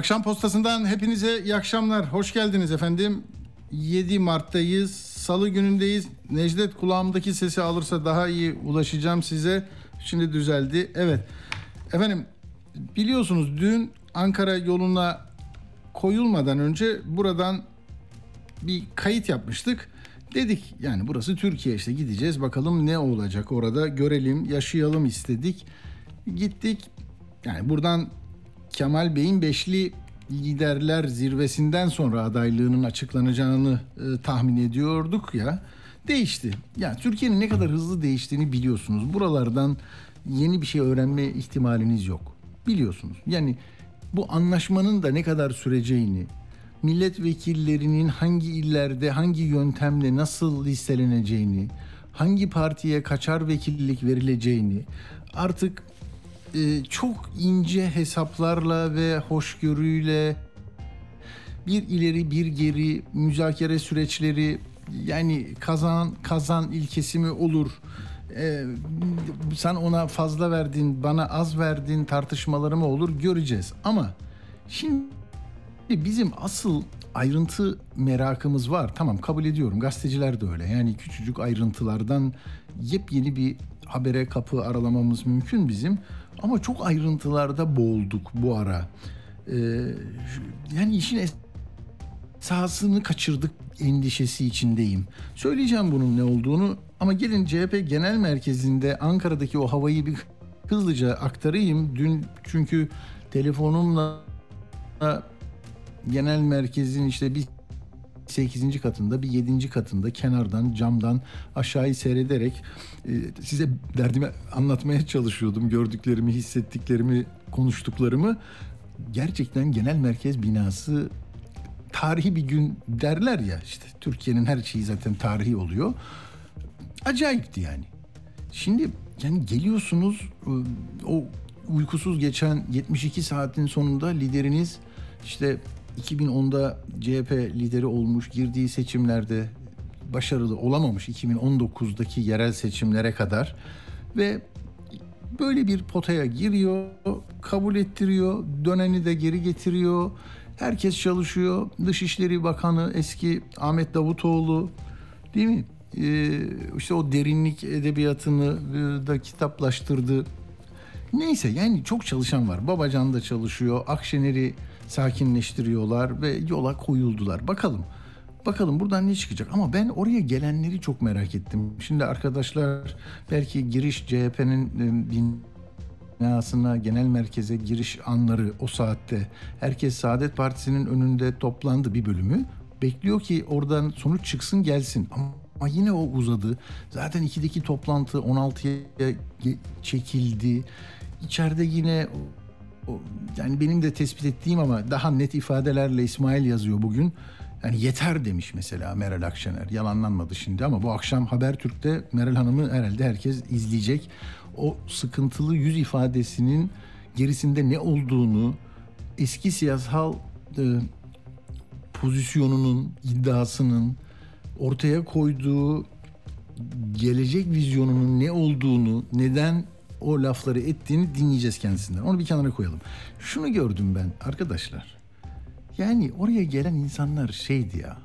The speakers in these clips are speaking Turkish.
Akşam postasından hepinize iyi akşamlar. Hoş geldiniz efendim. 7 Mart'tayız. Salı günündeyiz. Necdet kulağımdaki sesi alırsa daha iyi ulaşacağım size. Şimdi düzeldi. Evet. Efendim biliyorsunuz dün Ankara yoluna koyulmadan önce buradan bir kayıt yapmıştık. Dedik yani burası Türkiye işte gideceğiz bakalım ne olacak orada görelim yaşayalım istedik. Gittik yani buradan Kemal Bey'in beşli liderler zirvesinden sonra adaylığının açıklanacağını e, tahmin ediyorduk ya değişti. Yani Türkiye'nin ne kadar hızlı değiştiğini biliyorsunuz. Buralardan yeni bir şey öğrenme ihtimaliniz yok. Biliyorsunuz. Yani bu anlaşmanın da ne kadar süreceğini, milletvekillerinin hangi illerde hangi yöntemle nasıl listeleneceğini, hangi partiye kaçar vekillik verileceğini artık e, çok ince hesaplarla ve hoşgörüyle bir ileri bir geri müzakere süreçleri yani kazan kazan ilkesi mi olur? Ee, sen ona fazla verdin, bana az verdin tartışmaları mı olur göreceğiz. Ama şimdi bizim asıl ayrıntı merakımız var. Tamam kabul ediyorum. Gazeteciler de öyle. Yani küçücük ayrıntılardan yepyeni bir habere kapı aralamamız mümkün bizim. Ama çok ayrıntılarda boğulduk bu ara. Ee, yani işin sahasını kaçırdık endişesi içindeyim. Söyleyeceğim bunun ne olduğunu ama gelin CHP Genel Merkezi'nde Ankara'daki o havayı bir hızlıca aktarayım. Dün çünkü telefonumla genel merkezin işte bir 8. katında bir 7. katında kenardan camdan aşağıyı seyrederek e, size derdimi anlatmaya çalışıyordum. Gördüklerimi, hissettiklerimi, konuştuklarımı. Gerçekten genel merkez binası tarihi bir gün derler ya işte Türkiye'nin her şeyi zaten tarihi oluyor. Acayipti yani. Şimdi yani geliyorsunuz e, o uykusuz geçen 72 saatin sonunda lideriniz işte 2010'da CHP lideri olmuş, girdiği seçimlerde başarılı olamamış 2019'daki yerel seçimlere kadar ve böyle bir potaya giriyor, kabul ettiriyor, döneni de geri getiriyor. Herkes çalışıyor. Dışişleri Bakanı eski Ahmet Davutoğlu değil mi? Ee, işte o derinlik edebiyatını e, da kitaplaştırdı. Neyse yani çok çalışan var. Babacan da çalışıyor. Akşener'i sakinleştiriyorlar ve yola koyuldular. Bakalım. Bakalım buradan ne çıkacak ama ben oraya gelenleri çok merak ettim. Şimdi arkadaşlar belki giriş CHP'nin binasına, genel merkeze giriş anları o saatte herkes Saadet Partisi'nin önünde toplandı bir bölümü. Bekliyor ki oradan sonuç çıksın gelsin ama yine o uzadı. Zaten 2'deki toplantı 16'ya çekildi. İçeride yine yani benim de tespit ettiğim ama daha net ifadelerle İsmail yazıyor bugün. Yani yeter demiş mesela Meral Akşener. Yalanlanmadı şimdi ama bu akşam Habertürk'te Meral Hanım'ı herhalde herkes izleyecek. O sıkıntılı yüz ifadesinin gerisinde ne olduğunu eski siyasal e, pozisyonunun, iddiasının ortaya koyduğu gelecek vizyonunun ne olduğunu, neden o lafları ettiğini dinleyeceğiz kendisinden. Onu bir kenara koyalım. Şunu gördüm ben arkadaşlar. Yani oraya gelen insanlar şeydi ya.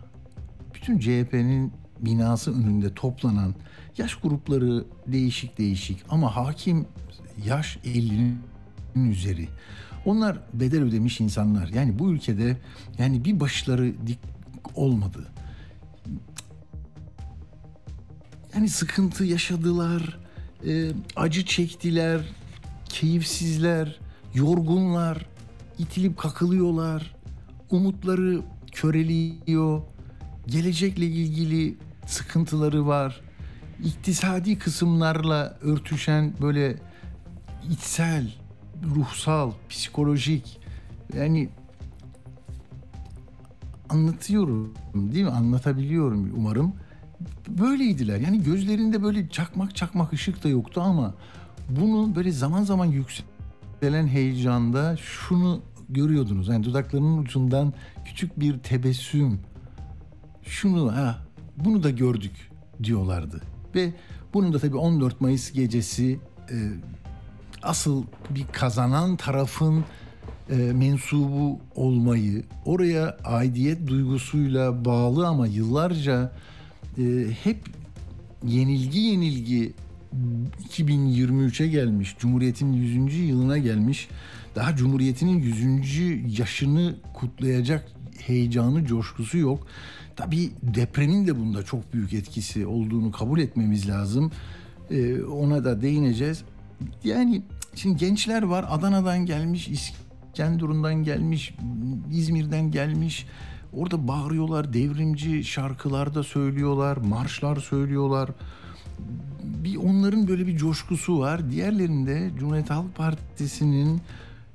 Bütün CHP'nin binası önünde toplanan yaş grupları değişik değişik ama hakim yaş 50'nin üzeri. Onlar bedel ödemiş insanlar. Yani bu ülkede yani bir başları dik olmadı. Yani sıkıntı yaşadılar e, acı çektiler, keyifsizler, yorgunlar, itilip kakılıyorlar, umutları köreliyor, gelecekle ilgili sıkıntıları var. İktisadi kısımlarla örtüşen böyle içsel ruhsal, psikolojik yani anlatıyorum değil mi? Anlatabiliyorum umarım. Böyleydiler. Yani gözlerinde böyle çakmak çakmak ışık da yoktu ama bunu böyle zaman zaman yükselen heyecanda şunu görüyordunuz. Yani dudaklarının ucundan küçük bir tebessüm. Şunu ha bunu da gördük diyorlardı. Ve bunun da tabii 14 Mayıs gecesi e, asıl bir kazanan tarafın e, mensubu olmayı, oraya aidiyet duygusuyla bağlı ama yıllarca hep yenilgi yenilgi 2023'e gelmiş, Cumhuriyet'in 100. yılına gelmiş, daha Cumhuriyet'inin 100. yaşını kutlayacak heyecanı, coşkusu yok. Tabii depremin de bunda çok büyük etkisi olduğunu kabul etmemiz lazım. Ee, ona da değineceğiz. Yani şimdi gençler var Adana'dan gelmiş, İskenderun'dan gelmiş, İzmir'den gelmiş. Orada bağırıyorlar, devrimci şarkılar da söylüyorlar, marşlar söylüyorlar. Bir onların böyle bir coşkusu var. Diğerlerinde Cumhuriyet Halk Partisi'nin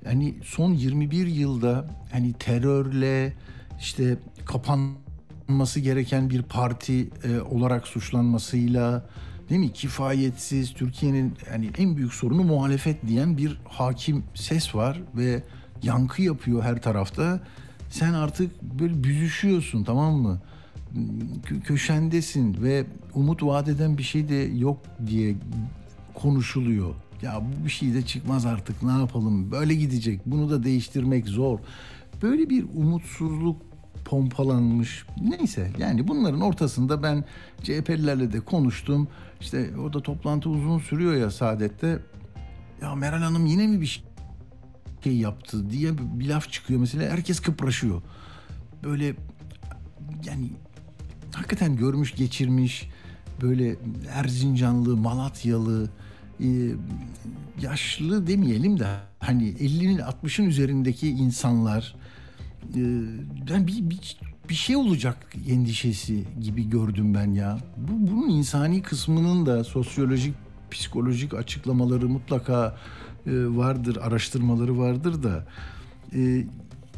hani son 21 yılda hani terörle işte kapanması gereken bir parti e, olarak suçlanmasıyla değil mi kifayetsiz Türkiye'nin yani en büyük sorunu muhalefet diyen bir hakim ses var ve yankı yapıyor her tarafta. Sen artık böyle büzüşüyorsun tamam mı? Köşendesin ve umut vadeden bir şey de yok diye konuşuluyor. Ya bu bir şey de çıkmaz artık ne yapalım böyle gidecek bunu da değiştirmek zor. Böyle bir umutsuzluk pompalanmış. Neyse yani bunların ortasında ben CHP'lilerle de konuştum. İşte orada toplantı uzun sürüyor ya Saadet'te. Ya Meral Hanım yine mi bir şey yaptı diye bir laf çıkıyor mesela. Herkes kıpraşıyor. Böyle yani hakikaten görmüş geçirmiş böyle Erzincanlı, Malatyalı, e, yaşlı demeyelim de hani 50'nin 60'ın üzerindeki insanlar e, yani bir, bir, bir şey olacak endişesi gibi gördüm ben ya. Bu, bunun insani kısmının da sosyolojik, psikolojik açıklamaları mutlaka vardır, araştırmaları vardır da e,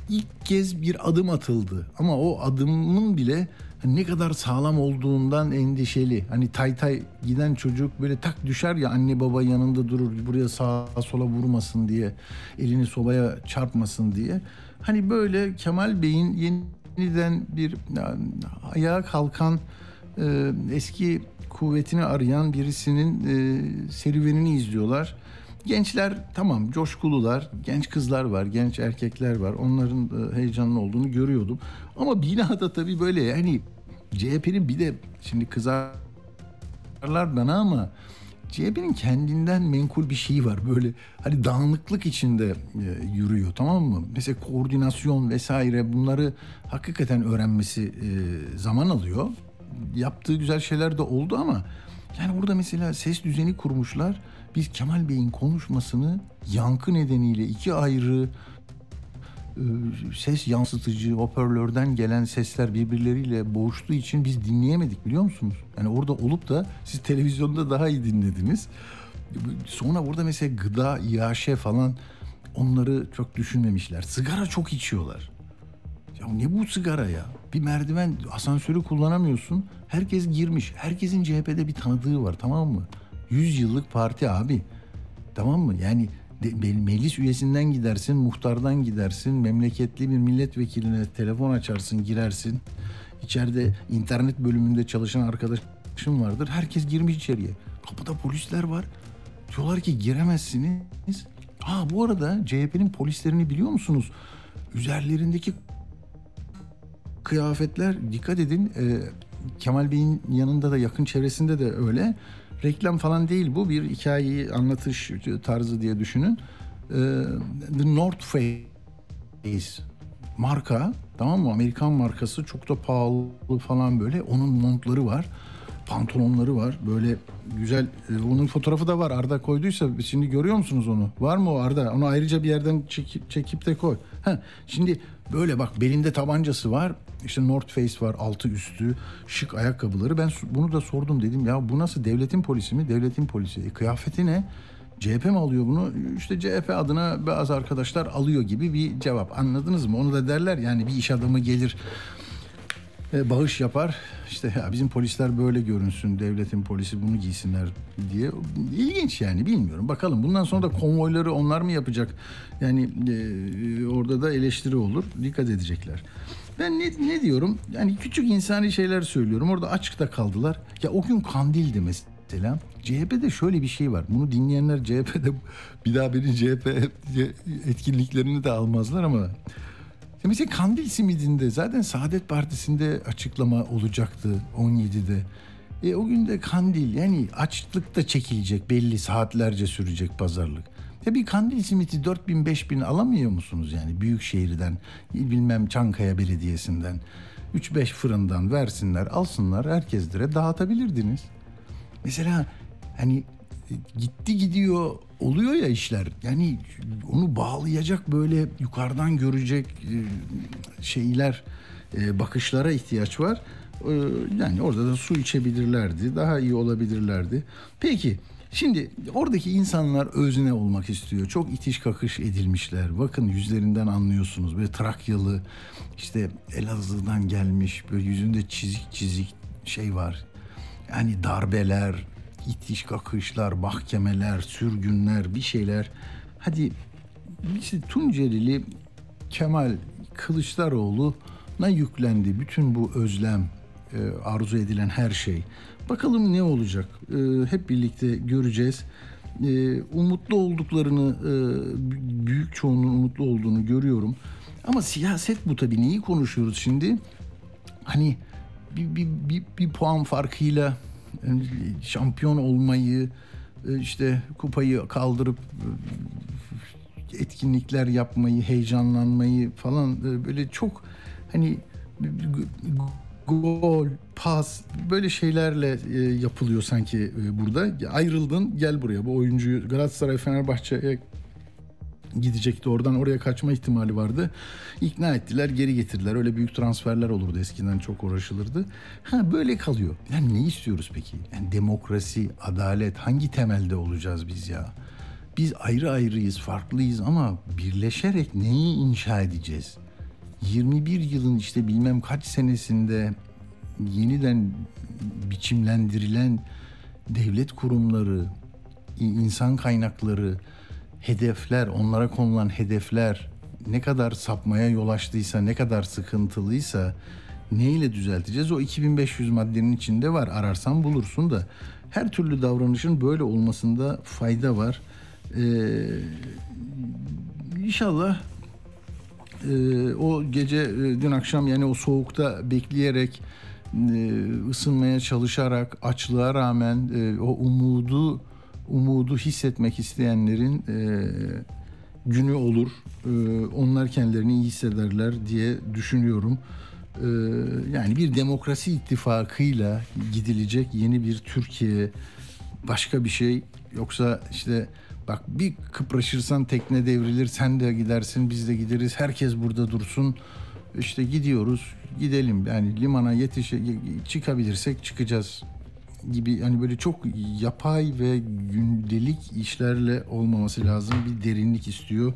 ilk kez bir adım atıldı. Ama o adımın bile ne kadar sağlam olduğundan endişeli. Hani tay tay giden çocuk böyle tak düşer ya anne baba yanında durur buraya sağa sola vurmasın diye elini sobaya çarpmasın diye. Hani böyle Kemal Bey'in yeniden bir ayağa kalkan e, eski kuvvetini arayan birisinin e, serüvenini izliyorlar. Gençler tamam coşkulular, genç kızlar var, genç erkekler var. Onların e, heyecanlı olduğunu görüyordum. Ama binada tabii böyle yani CHP'nin bir de şimdi kızarlar bana ama CHP'nin kendinden menkul bir şeyi var. Böyle hani dağınıklık içinde e, yürüyor tamam mı? Mesela koordinasyon vesaire bunları hakikaten öğrenmesi e, zaman alıyor. Yaptığı güzel şeyler de oldu ama yani burada mesela ses düzeni kurmuşlar. Biz Kemal Bey'in konuşmasını yankı nedeniyle iki ayrı e, ses yansıtıcı hoparlörden gelen sesler birbirleriyle boğuştuğu için biz dinleyemedik biliyor musunuz? Yani orada olup da siz televizyonda daha iyi dinlediniz. Sonra orada mesela gıda, iaşe falan onları çok düşünmemişler. Sigara çok içiyorlar. Ya ne bu sigara ya? Bir merdiven asansörü kullanamıyorsun. Herkes girmiş. Herkesin CHP'de bir tanıdığı var tamam mı? 100 yıllık parti abi. Tamam mı? Yani meclis üyesinden gidersin, muhtardan gidersin, memleketli bir milletvekiline telefon açarsın, girersin. İçeride internet bölümünde çalışan arkadaşım vardır. Herkes girmiş içeriye. Kapıda polisler var. Diyorlar ki giremezsiniz. Ha bu arada CHP'nin polislerini biliyor musunuz? Üzerlerindeki kıyafetler dikkat edin e, Kemal Bey'in yanında da yakın çevresinde de öyle. Reklam falan değil bu bir hikayeyi anlatış tarzı diye düşünün. Ee, The North Face marka tamam mı? Amerikan markası çok da pahalı falan böyle. Onun montları var. Pantolonları var. Böyle güzel. E, onun fotoğrafı da var. Arda koyduysa şimdi görüyor musunuz onu? Var mı o Arda? Onu ayrıca bir yerden çekip, çekip de koy. Heh, şimdi böyle bak belinde tabancası var. İşte North Face var altı üstü şık ayakkabıları. Ben bunu da sordum dedim ya bu nasıl devletin polisi mi? Devletin polisi. E, kıyafeti ne? CHP mi alıyor bunu? İşte CHP adına bazı arkadaşlar alıyor gibi bir cevap. Anladınız mı? Onu da derler yani bir iş adamı gelir e, bağış yapar. İşte ya bizim polisler böyle görünsün, devletin polisi bunu giysinler diye. İlginç yani bilmiyorum. Bakalım bundan sonra da konvoyları onlar mı yapacak? Yani e, orada da eleştiri olur. Dikkat edecekler. Ben ne, ne diyorum? Yani küçük insani şeyler söylüyorum. Orada açıkta kaldılar. Ya o gün kandildi mesela. CHP'de şöyle bir şey var. Bunu dinleyenler CHP'de bir daha beni CHP etkinliklerini de almazlar ama Mesela Kandil simidinde zaten Saadet Partisi'nde açıklama olacaktı 17'de. E o gün de Kandil yani açlıkta çekilecek belli saatlerce sürecek pazarlık. Ya bir kandil simiti 4000 5000 alamıyor musunuz yani büyük şehirden bilmem Çankaya Belediyesi'nden 3-5 fırından versinler alsınlar herkeslere dağıtabilirdiniz. Mesela hani gitti gidiyor oluyor ya işler. Yani onu bağlayacak böyle yukarıdan görecek e, şeyler, e, bakışlara ihtiyaç var. E, yani orada da su içebilirlerdi, daha iyi olabilirlerdi. Peki Şimdi oradaki insanlar özne olmak istiyor. Çok itiş kakış edilmişler. Bakın yüzlerinden anlıyorsunuz. Böyle Trakyalı işte Elazığ'dan gelmiş böyle yüzünde çizik çizik şey var. Yani darbeler, itiş kakışlar, mahkemeler, sürgünler, bir şeyler. Hadi işte Tuncelili Kemal Kılıçdaroğlu'na yüklendi bütün bu özlem, e, arzu edilen her şey. Bakalım ne olacak? E, hep birlikte göreceğiz. E, umutlu olduklarını, büyük çoğunluğun umutlu olduğunu görüyorum. Ama siyaset bu tabii. Neyi konuşuyoruz şimdi? Hani bir, bir, bir, bir puan farkıyla şampiyon olmayı e, işte kupayı kaldırıp e, etkinlikler yapmayı, heyecanlanmayı falan e, böyle çok hani gol, pas böyle şeylerle yapılıyor sanki burada. Ayrıldın gel buraya bu oyuncuyu Galatasaray Fenerbahçe'ye gidecekti oradan oraya kaçma ihtimali vardı. İkna ettiler geri getirdiler. Öyle büyük transferler olurdu eskiden çok uğraşılırdı. Ha böyle kalıyor. Yani ne istiyoruz peki? Yani demokrasi, adalet hangi temelde olacağız biz ya? Biz ayrı ayrıyız, farklıyız ama birleşerek neyi inşa edeceğiz? 21 yılın işte bilmem kaç senesinde yeniden biçimlendirilen devlet kurumları, insan kaynakları, hedefler, onlara konulan hedefler ne kadar sapmaya yol açtıysa, ne kadar sıkıntılıysa neyle düzelteceğiz? O 2500 maddenin içinde var. Ararsan bulursun da her türlü davranışın böyle olmasında fayda var. Ee, inşallah e, o gece e, dün akşam yani o soğukta bekleyerek e, ısınmaya çalışarak açlığa rağmen e, o umudu umudu hissetmek isteyenlerin günü olur. Onlar kendilerini iyi hissederler diye düşünüyorum. Yani bir demokrasi ittifakıyla gidilecek yeni bir Türkiye başka bir şey yoksa işte bak bir kıpraşırsan tekne devrilir sen de gidersin biz de gideriz herkes burada dursun işte gidiyoruz gidelim yani limana yetişe çıkabilirsek çıkacağız gibi hani böyle çok yapay ve gündelik işlerle olmaması lazım. Bir derinlik istiyor.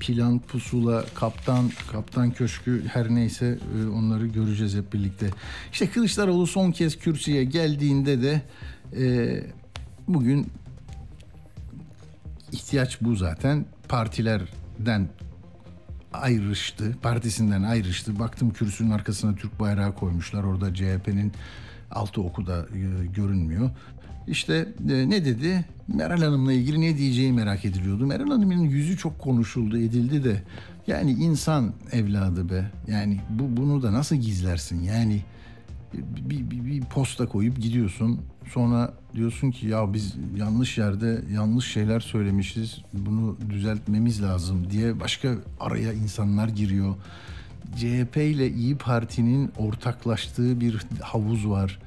Plan, pusula, kaptan, kaptan köşkü her neyse e, onları göreceğiz hep birlikte. İşte Kılıçdaroğlu son kez kürsüye geldiğinde de e, bugün ihtiyaç bu zaten. Partilerden ayrıştı, partisinden ayrıştı. Baktım kürsünün arkasına Türk bayrağı koymuşlar. Orada CHP'nin altı okuda e, görünmüyor. İşte e, ne dedi? Meral Hanım'la ilgili ne diyeceği merak ediliyordu. Meral Hanım'ın yüzü çok konuşuldu, edildi de. Yani insan evladı be. Yani bu bunu da nasıl gizlersin? Yani bir, bir, bir posta koyup gidiyorsun. Sonra diyorsun ki ya biz yanlış yerde yanlış şeyler söylemişiz. Bunu düzeltmemiz lazım diye başka araya insanlar giriyor. CHP ile İyi Parti'nin ortaklaştığı bir havuz var.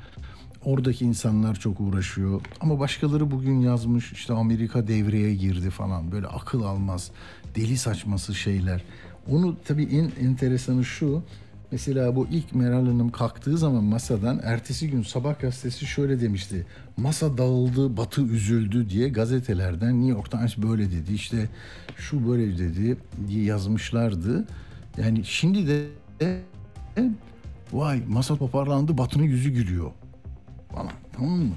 Oradaki insanlar çok uğraşıyor. Ama başkaları bugün yazmış işte Amerika devreye girdi falan. Böyle akıl almaz, deli saçması şeyler. Onu tabii en enteresanı şu. Mesela bu ilk Meral Hanım kalktığı zaman masadan ertesi gün sabah gazetesi şöyle demişti. Masa dağıldı, batı üzüldü diye gazetelerden New York Times böyle dedi. işte şu böyle dedi diye yazmışlardı. Yani şimdi de vay masa toparlandı batının yüzü gülüyor falan tamam mı?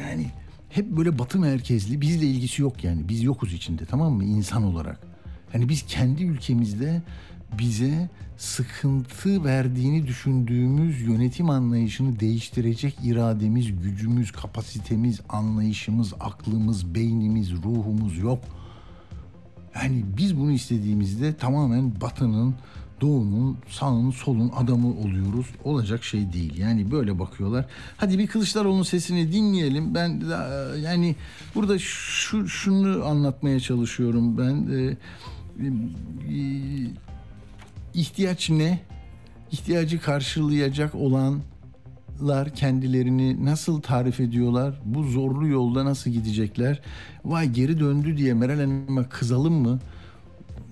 Yani hep böyle batı merkezli bizle ilgisi yok yani biz yokuz içinde tamam mı insan olarak. Hani biz kendi ülkemizde bize sıkıntı verdiğini düşündüğümüz yönetim anlayışını değiştirecek irademiz, gücümüz, kapasitemiz, anlayışımız, aklımız, beynimiz, ruhumuz yok. Yani biz bunu istediğimizde tamamen batının, doğunun, sağın, solun adamı oluyoruz. Olacak şey değil. Yani böyle bakıyorlar. Hadi bir Kılıçdaroğlu'nun sesini dinleyelim. Ben yani burada şu şunu anlatmaya çalışıyorum ben. Ee, ihtiyaç ne? İhtiyacı karşılayacak olanlar kendilerini nasıl tarif ediyorlar? Bu zorlu yolda nasıl gidecekler? Vay geri döndü diye Meral Hanım'a kızalım mı?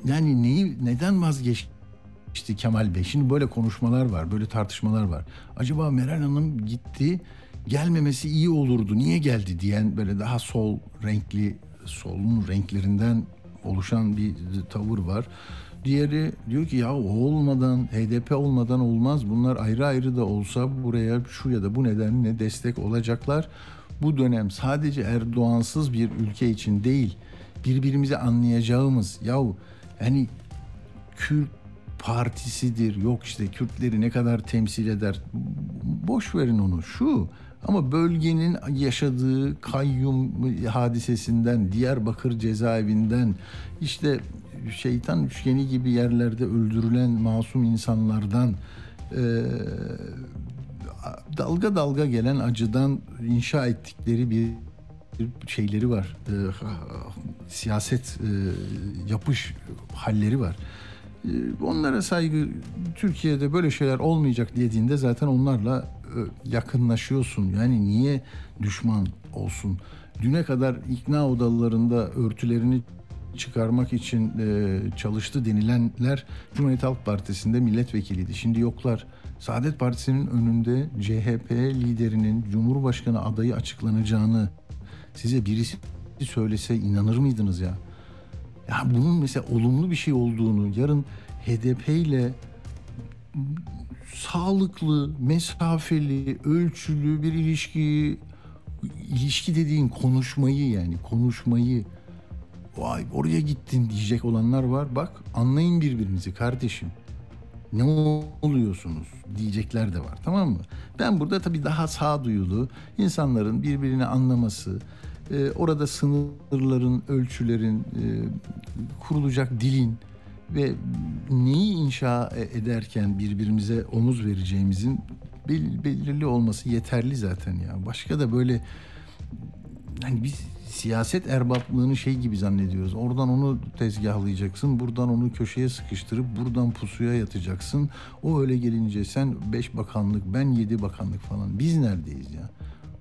Yani neyi neden vazgeçti Kemal Bey? Şimdi böyle konuşmalar var, böyle tartışmalar var. Acaba Meral Hanım gitti, gelmemesi iyi olurdu. Niye geldi diyen böyle daha sol renkli, solun renklerinden oluşan bir tavır var. Diğeri diyor ki ya olmadan HDP olmadan olmaz. Bunlar ayrı ayrı da olsa buraya şu ya da bu nedenle destek olacaklar. Bu dönem sadece Erdoğansız bir ülke için değil birbirimizi anlayacağımız yahu yani Kürt partisidir yok işte Kürtleri ne kadar temsil eder boş verin onu şu ama bölgenin yaşadığı kayyum hadisesinden Diyarbakır cezaevinden işte şeytan üçgeni gibi yerlerde öldürülen masum insanlardan e, dalga dalga gelen acıdan inşa ettikleri bir şeyleri var. E, siyaset e, yapış halleri var. E, onlara saygı Türkiye'de böyle şeyler olmayacak dediğinde zaten onlarla yakınlaşıyorsun. Yani niye düşman olsun? Düne kadar ikna odalarında örtülerini çıkarmak için e, çalıştı denilenler Cumhuriyet Halk Partisi'nde milletvekiliydi. Şimdi yoklar. Saadet Partisi'nin önünde CHP liderinin Cumhurbaşkanı adayı açıklanacağını size birisi söylese inanır mıydınız ya? Ya bunun mesela olumlu bir şey olduğunu, yarın HDP ile sağlıklı, mesafeli, ölçülü bir ilişki ilişki dediğin konuşmayı yani konuşmayı vay oraya gittin diyecek olanlar var. Bak anlayın birbirinizi kardeşim. Ne oluyorsunuz diyecekler de var tamam mı? Ben burada tabii daha sağduyulu insanların birbirini anlaması, e, orada sınırların, ölçülerin, e, kurulacak dilin ve neyi inşa ederken birbirimize omuz vereceğimizin belirli olması yeterli zaten ya. Başka da böyle hani biz siyaset erbaplığını şey gibi zannediyoruz. Oradan onu tezgahlayacaksın, buradan onu köşeye sıkıştırıp buradan pusuya yatacaksın. O öyle gelince sen beş bakanlık, ben yedi bakanlık falan. Biz neredeyiz ya?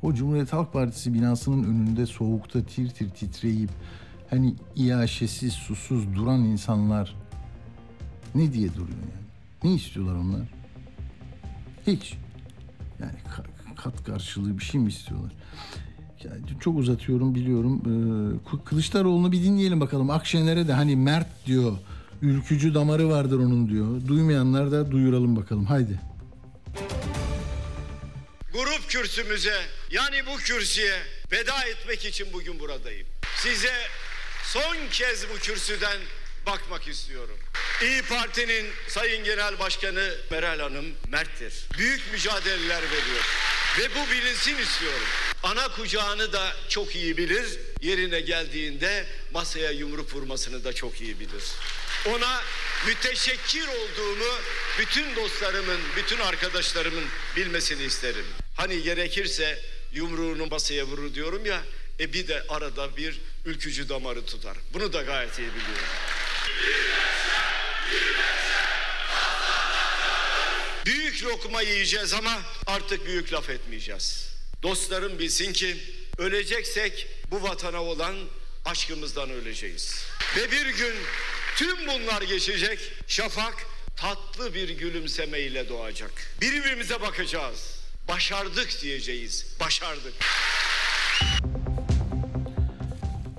O Cumhuriyet Halk Partisi binasının önünde soğukta tir tir titreyip hani iaşesiz, susuz duran insanlar ne diye duruyor yani? Ne istiyorlar onlar? Hiç. Yani kat karşılığı bir şey mi istiyorlar? Yani çok uzatıyorum biliyorum. Ee, Kılıçdaroğlu'nu bir dinleyelim bakalım. Akşener'e de hani Mert diyor. Ülkücü damarı vardır onun diyor. Duymayanlar da duyuralım bakalım. Haydi. Grup kürsümüze yani bu kürsüye veda etmek için bugün buradayım. Size son kez bu kürsüden bakmak istiyorum. İyi Parti'nin Sayın Genel Başkanı Meral Hanım merttir. Büyük mücadeleler veriyor. Ve bu bilinsin istiyorum. Ana kucağını da çok iyi bilir. Yerine geldiğinde masaya yumruk vurmasını da çok iyi bilir. Ona müteşekkir olduğumu bütün dostlarımın, bütün arkadaşlarımın bilmesini isterim. Hani gerekirse yumruğunu masaya vurur diyorum ya. E bir de arada bir ülkücü damarı tutar. Bunu da gayet iyi biliyorum. Büyük lokma yiyeceğiz ama artık büyük laf etmeyeceğiz. Dostlarım bilsin ki öleceksek bu vatana olan aşkımızdan öleceğiz. Ve bir gün tüm bunlar geçecek. Şafak tatlı bir gülümsemeyle doğacak. Birbirimize bakacağız. Başardık diyeceğiz. Başardık.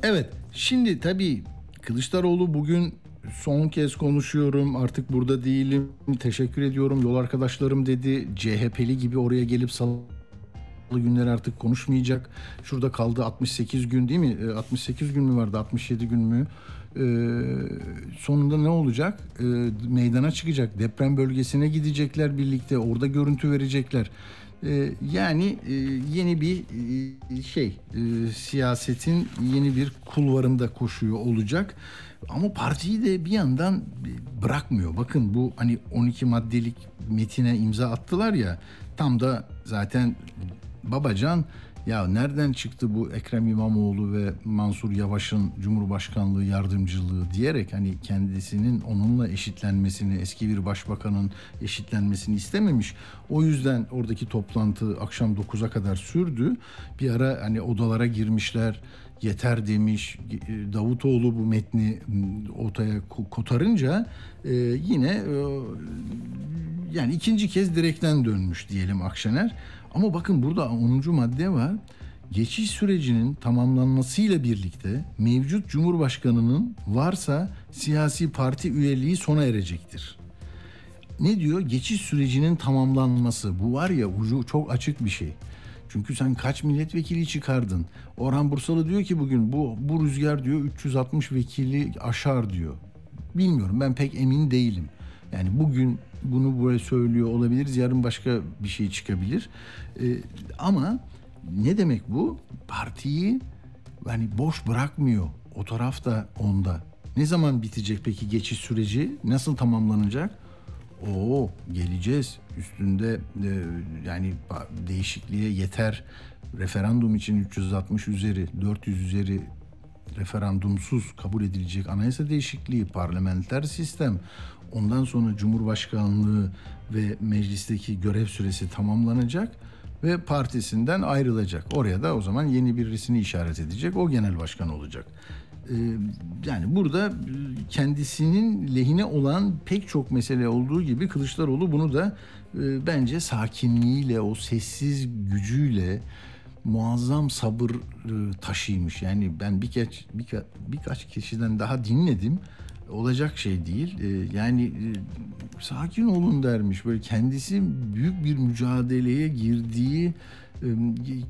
Evet şimdi tabii Kılıçdaroğlu bugün son kez konuşuyorum artık burada değilim teşekkür ediyorum yol arkadaşlarım dedi CHP'li gibi oraya gelip salı günleri artık konuşmayacak. Şurada kaldı 68 gün değil mi? E, 68 gün mü vardı 67 gün mü? E, sonunda ne olacak? E, meydana çıkacak. Deprem bölgesine gidecekler birlikte. Orada görüntü verecekler. E, yani e, yeni bir e, şey e, siyasetin yeni bir kulvarında koşuyor olacak. Ama partiyi de bir yandan bırakmıyor. Bakın bu hani 12 maddelik metine imza attılar ya tam da zaten Babacan ya nereden çıktı bu Ekrem İmamoğlu ve Mansur Yavaş'ın Cumhurbaşkanlığı yardımcılığı diyerek hani kendisinin onunla eşitlenmesini, eski bir başbakanın eşitlenmesini istememiş. O yüzden oradaki toplantı akşam 9'a kadar sürdü. Bir ara hani odalara girmişler yeter demiş. Davutoğlu bu metni ortaya kotarınca e, yine e, yani ikinci kez direkten dönmüş diyelim Akşener. Ama bakın burada 10. madde var. Geçiş sürecinin tamamlanmasıyla birlikte mevcut Cumhurbaşkanı'nın varsa siyasi parti üyeliği sona erecektir. Ne diyor? Geçiş sürecinin tamamlanması. Bu var ya ucu çok açık bir şey. Çünkü sen kaç milletvekili çıkardın? Orhan Bursalı diyor ki bugün bu bu rüzgar diyor 360 vekili aşar diyor. Bilmiyorum ben pek emin değilim. Yani bugün bunu böyle söylüyor olabiliriz. Yarın başka bir şey çıkabilir. Ee, ama ne demek bu? Partiyi yani boş bırakmıyor. O taraf da onda. Ne zaman bitecek peki geçiş süreci? Nasıl tamamlanacak? Oo geleceğiz. Üstünde e, yani değişikliğe yeter. Referandum için 360 üzeri, 400 üzeri referandumsuz kabul edilecek anayasa değişikliği, parlamenter sistem, ondan sonra Cumhurbaşkanlığı ve meclisteki görev süresi tamamlanacak ve partisinden ayrılacak. Oraya da o zaman yeni birisini işaret edecek. O genel başkan olacak. Ee, yani burada kendisinin lehine olan pek çok mesele olduğu gibi Kılıçdaroğlu bunu da e, bence sakinliğiyle, o sessiz gücüyle muazzam sabır e, taşıymış. Yani ben birkaç birka, birkaç kişiden daha dinledim. Olacak şey değil. E, yani sakin olun dermiş. Böyle kendisi büyük bir mücadeleye girdiği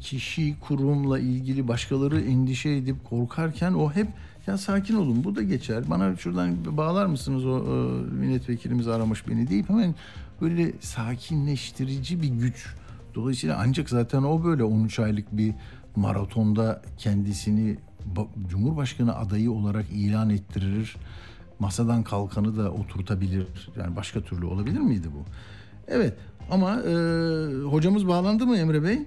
kişi, kurumla ilgili başkaları endişe edip korkarken o hep ya sakin olun bu da geçer. Bana şuradan bağlar mısınız o, o milletvekilimiz aramış beni deyip hemen böyle sakinleştirici bir güç. Dolayısıyla ancak zaten o böyle 13 aylık bir maratonda kendisini Cumhurbaşkanı adayı olarak ilan ettirir. Masadan kalkanı da oturtabilir. Yani başka türlü olabilir miydi bu? Evet ama e, hocamız bağlandı mı Emre Bey?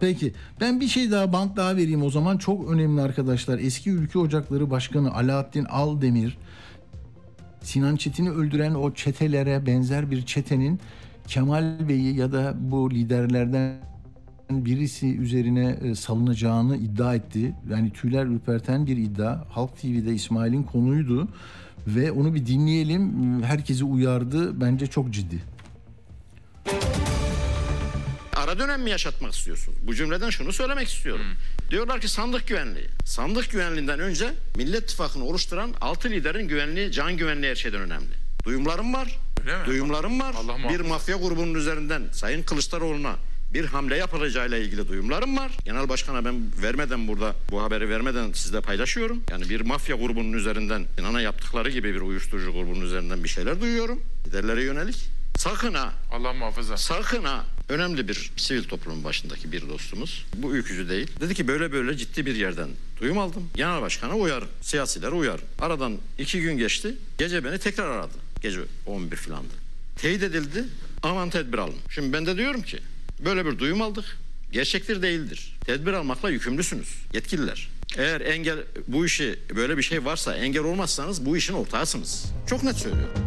Peki ben bir şey daha bant daha vereyim o zaman çok önemli arkadaşlar. Eski Ülke Ocakları Başkanı Alaaddin Aldemir Sinan Çetin'i öldüren o çetelere benzer bir çetenin Kemal Bey'i ya da bu liderlerden birisi üzerine salınacağını iddia etti. Yani tüyler ürperten bir iddia. Halk TV'de İsmail'in konuydu ve onu bir dinleyelim. Herkesi uyardı. Bence çok ciddi. Ara dönem mi yaşatmak istiyorsun? Bu cümleden şunu söylemek istiyorum. Hmm. Diyorlar ki sandık güvenliği. Sandık güvenliğinden önce Millet İttifakı'nı oluşturan altı liderin güvenliği, can güvenliği her şeyden önemli. Duyumlarım var. Duyumlarım var. Allah bir mafya grubunun üzerinden Sayın Kılıçdaroğlu'na bir hamle yapılacağıyla ilgili duyumlarım var. Genel başkana ben vermeden burada bu haberi vermeden sizle paylaşıyorum. Yani bir mafya grubunun üzerinden inana yaptıkları gibi bir uyuşturucu grubunun üzerinden bir şeyler duyuyorum. Liderlere yönelik. Sakın ha. Allah muhafaza. Sakın ha. Önemli bir sivil toplumun başındaki bir dostumuz. Bu ülkücü değil. Dedi ki böyle böyle ciddi bir yerden duyum aldım. Genel başkana uyar. Siyasiler uyar. Aradan iki gün geçti. Gece beni tekrar aradı. Gece 11 filandı. Teyit edildi. Aman tedbir alın. Şimdi ben de diyorum ki böyle bir duyum aldık. Gerçektir değildir. Tedbir almakla yükümlüsünüz. Yetkililer. Eğer engel bu işi böyle bir şey varsa engel olmazsanız bu işin ortağısınız. Çok net söylüyorum.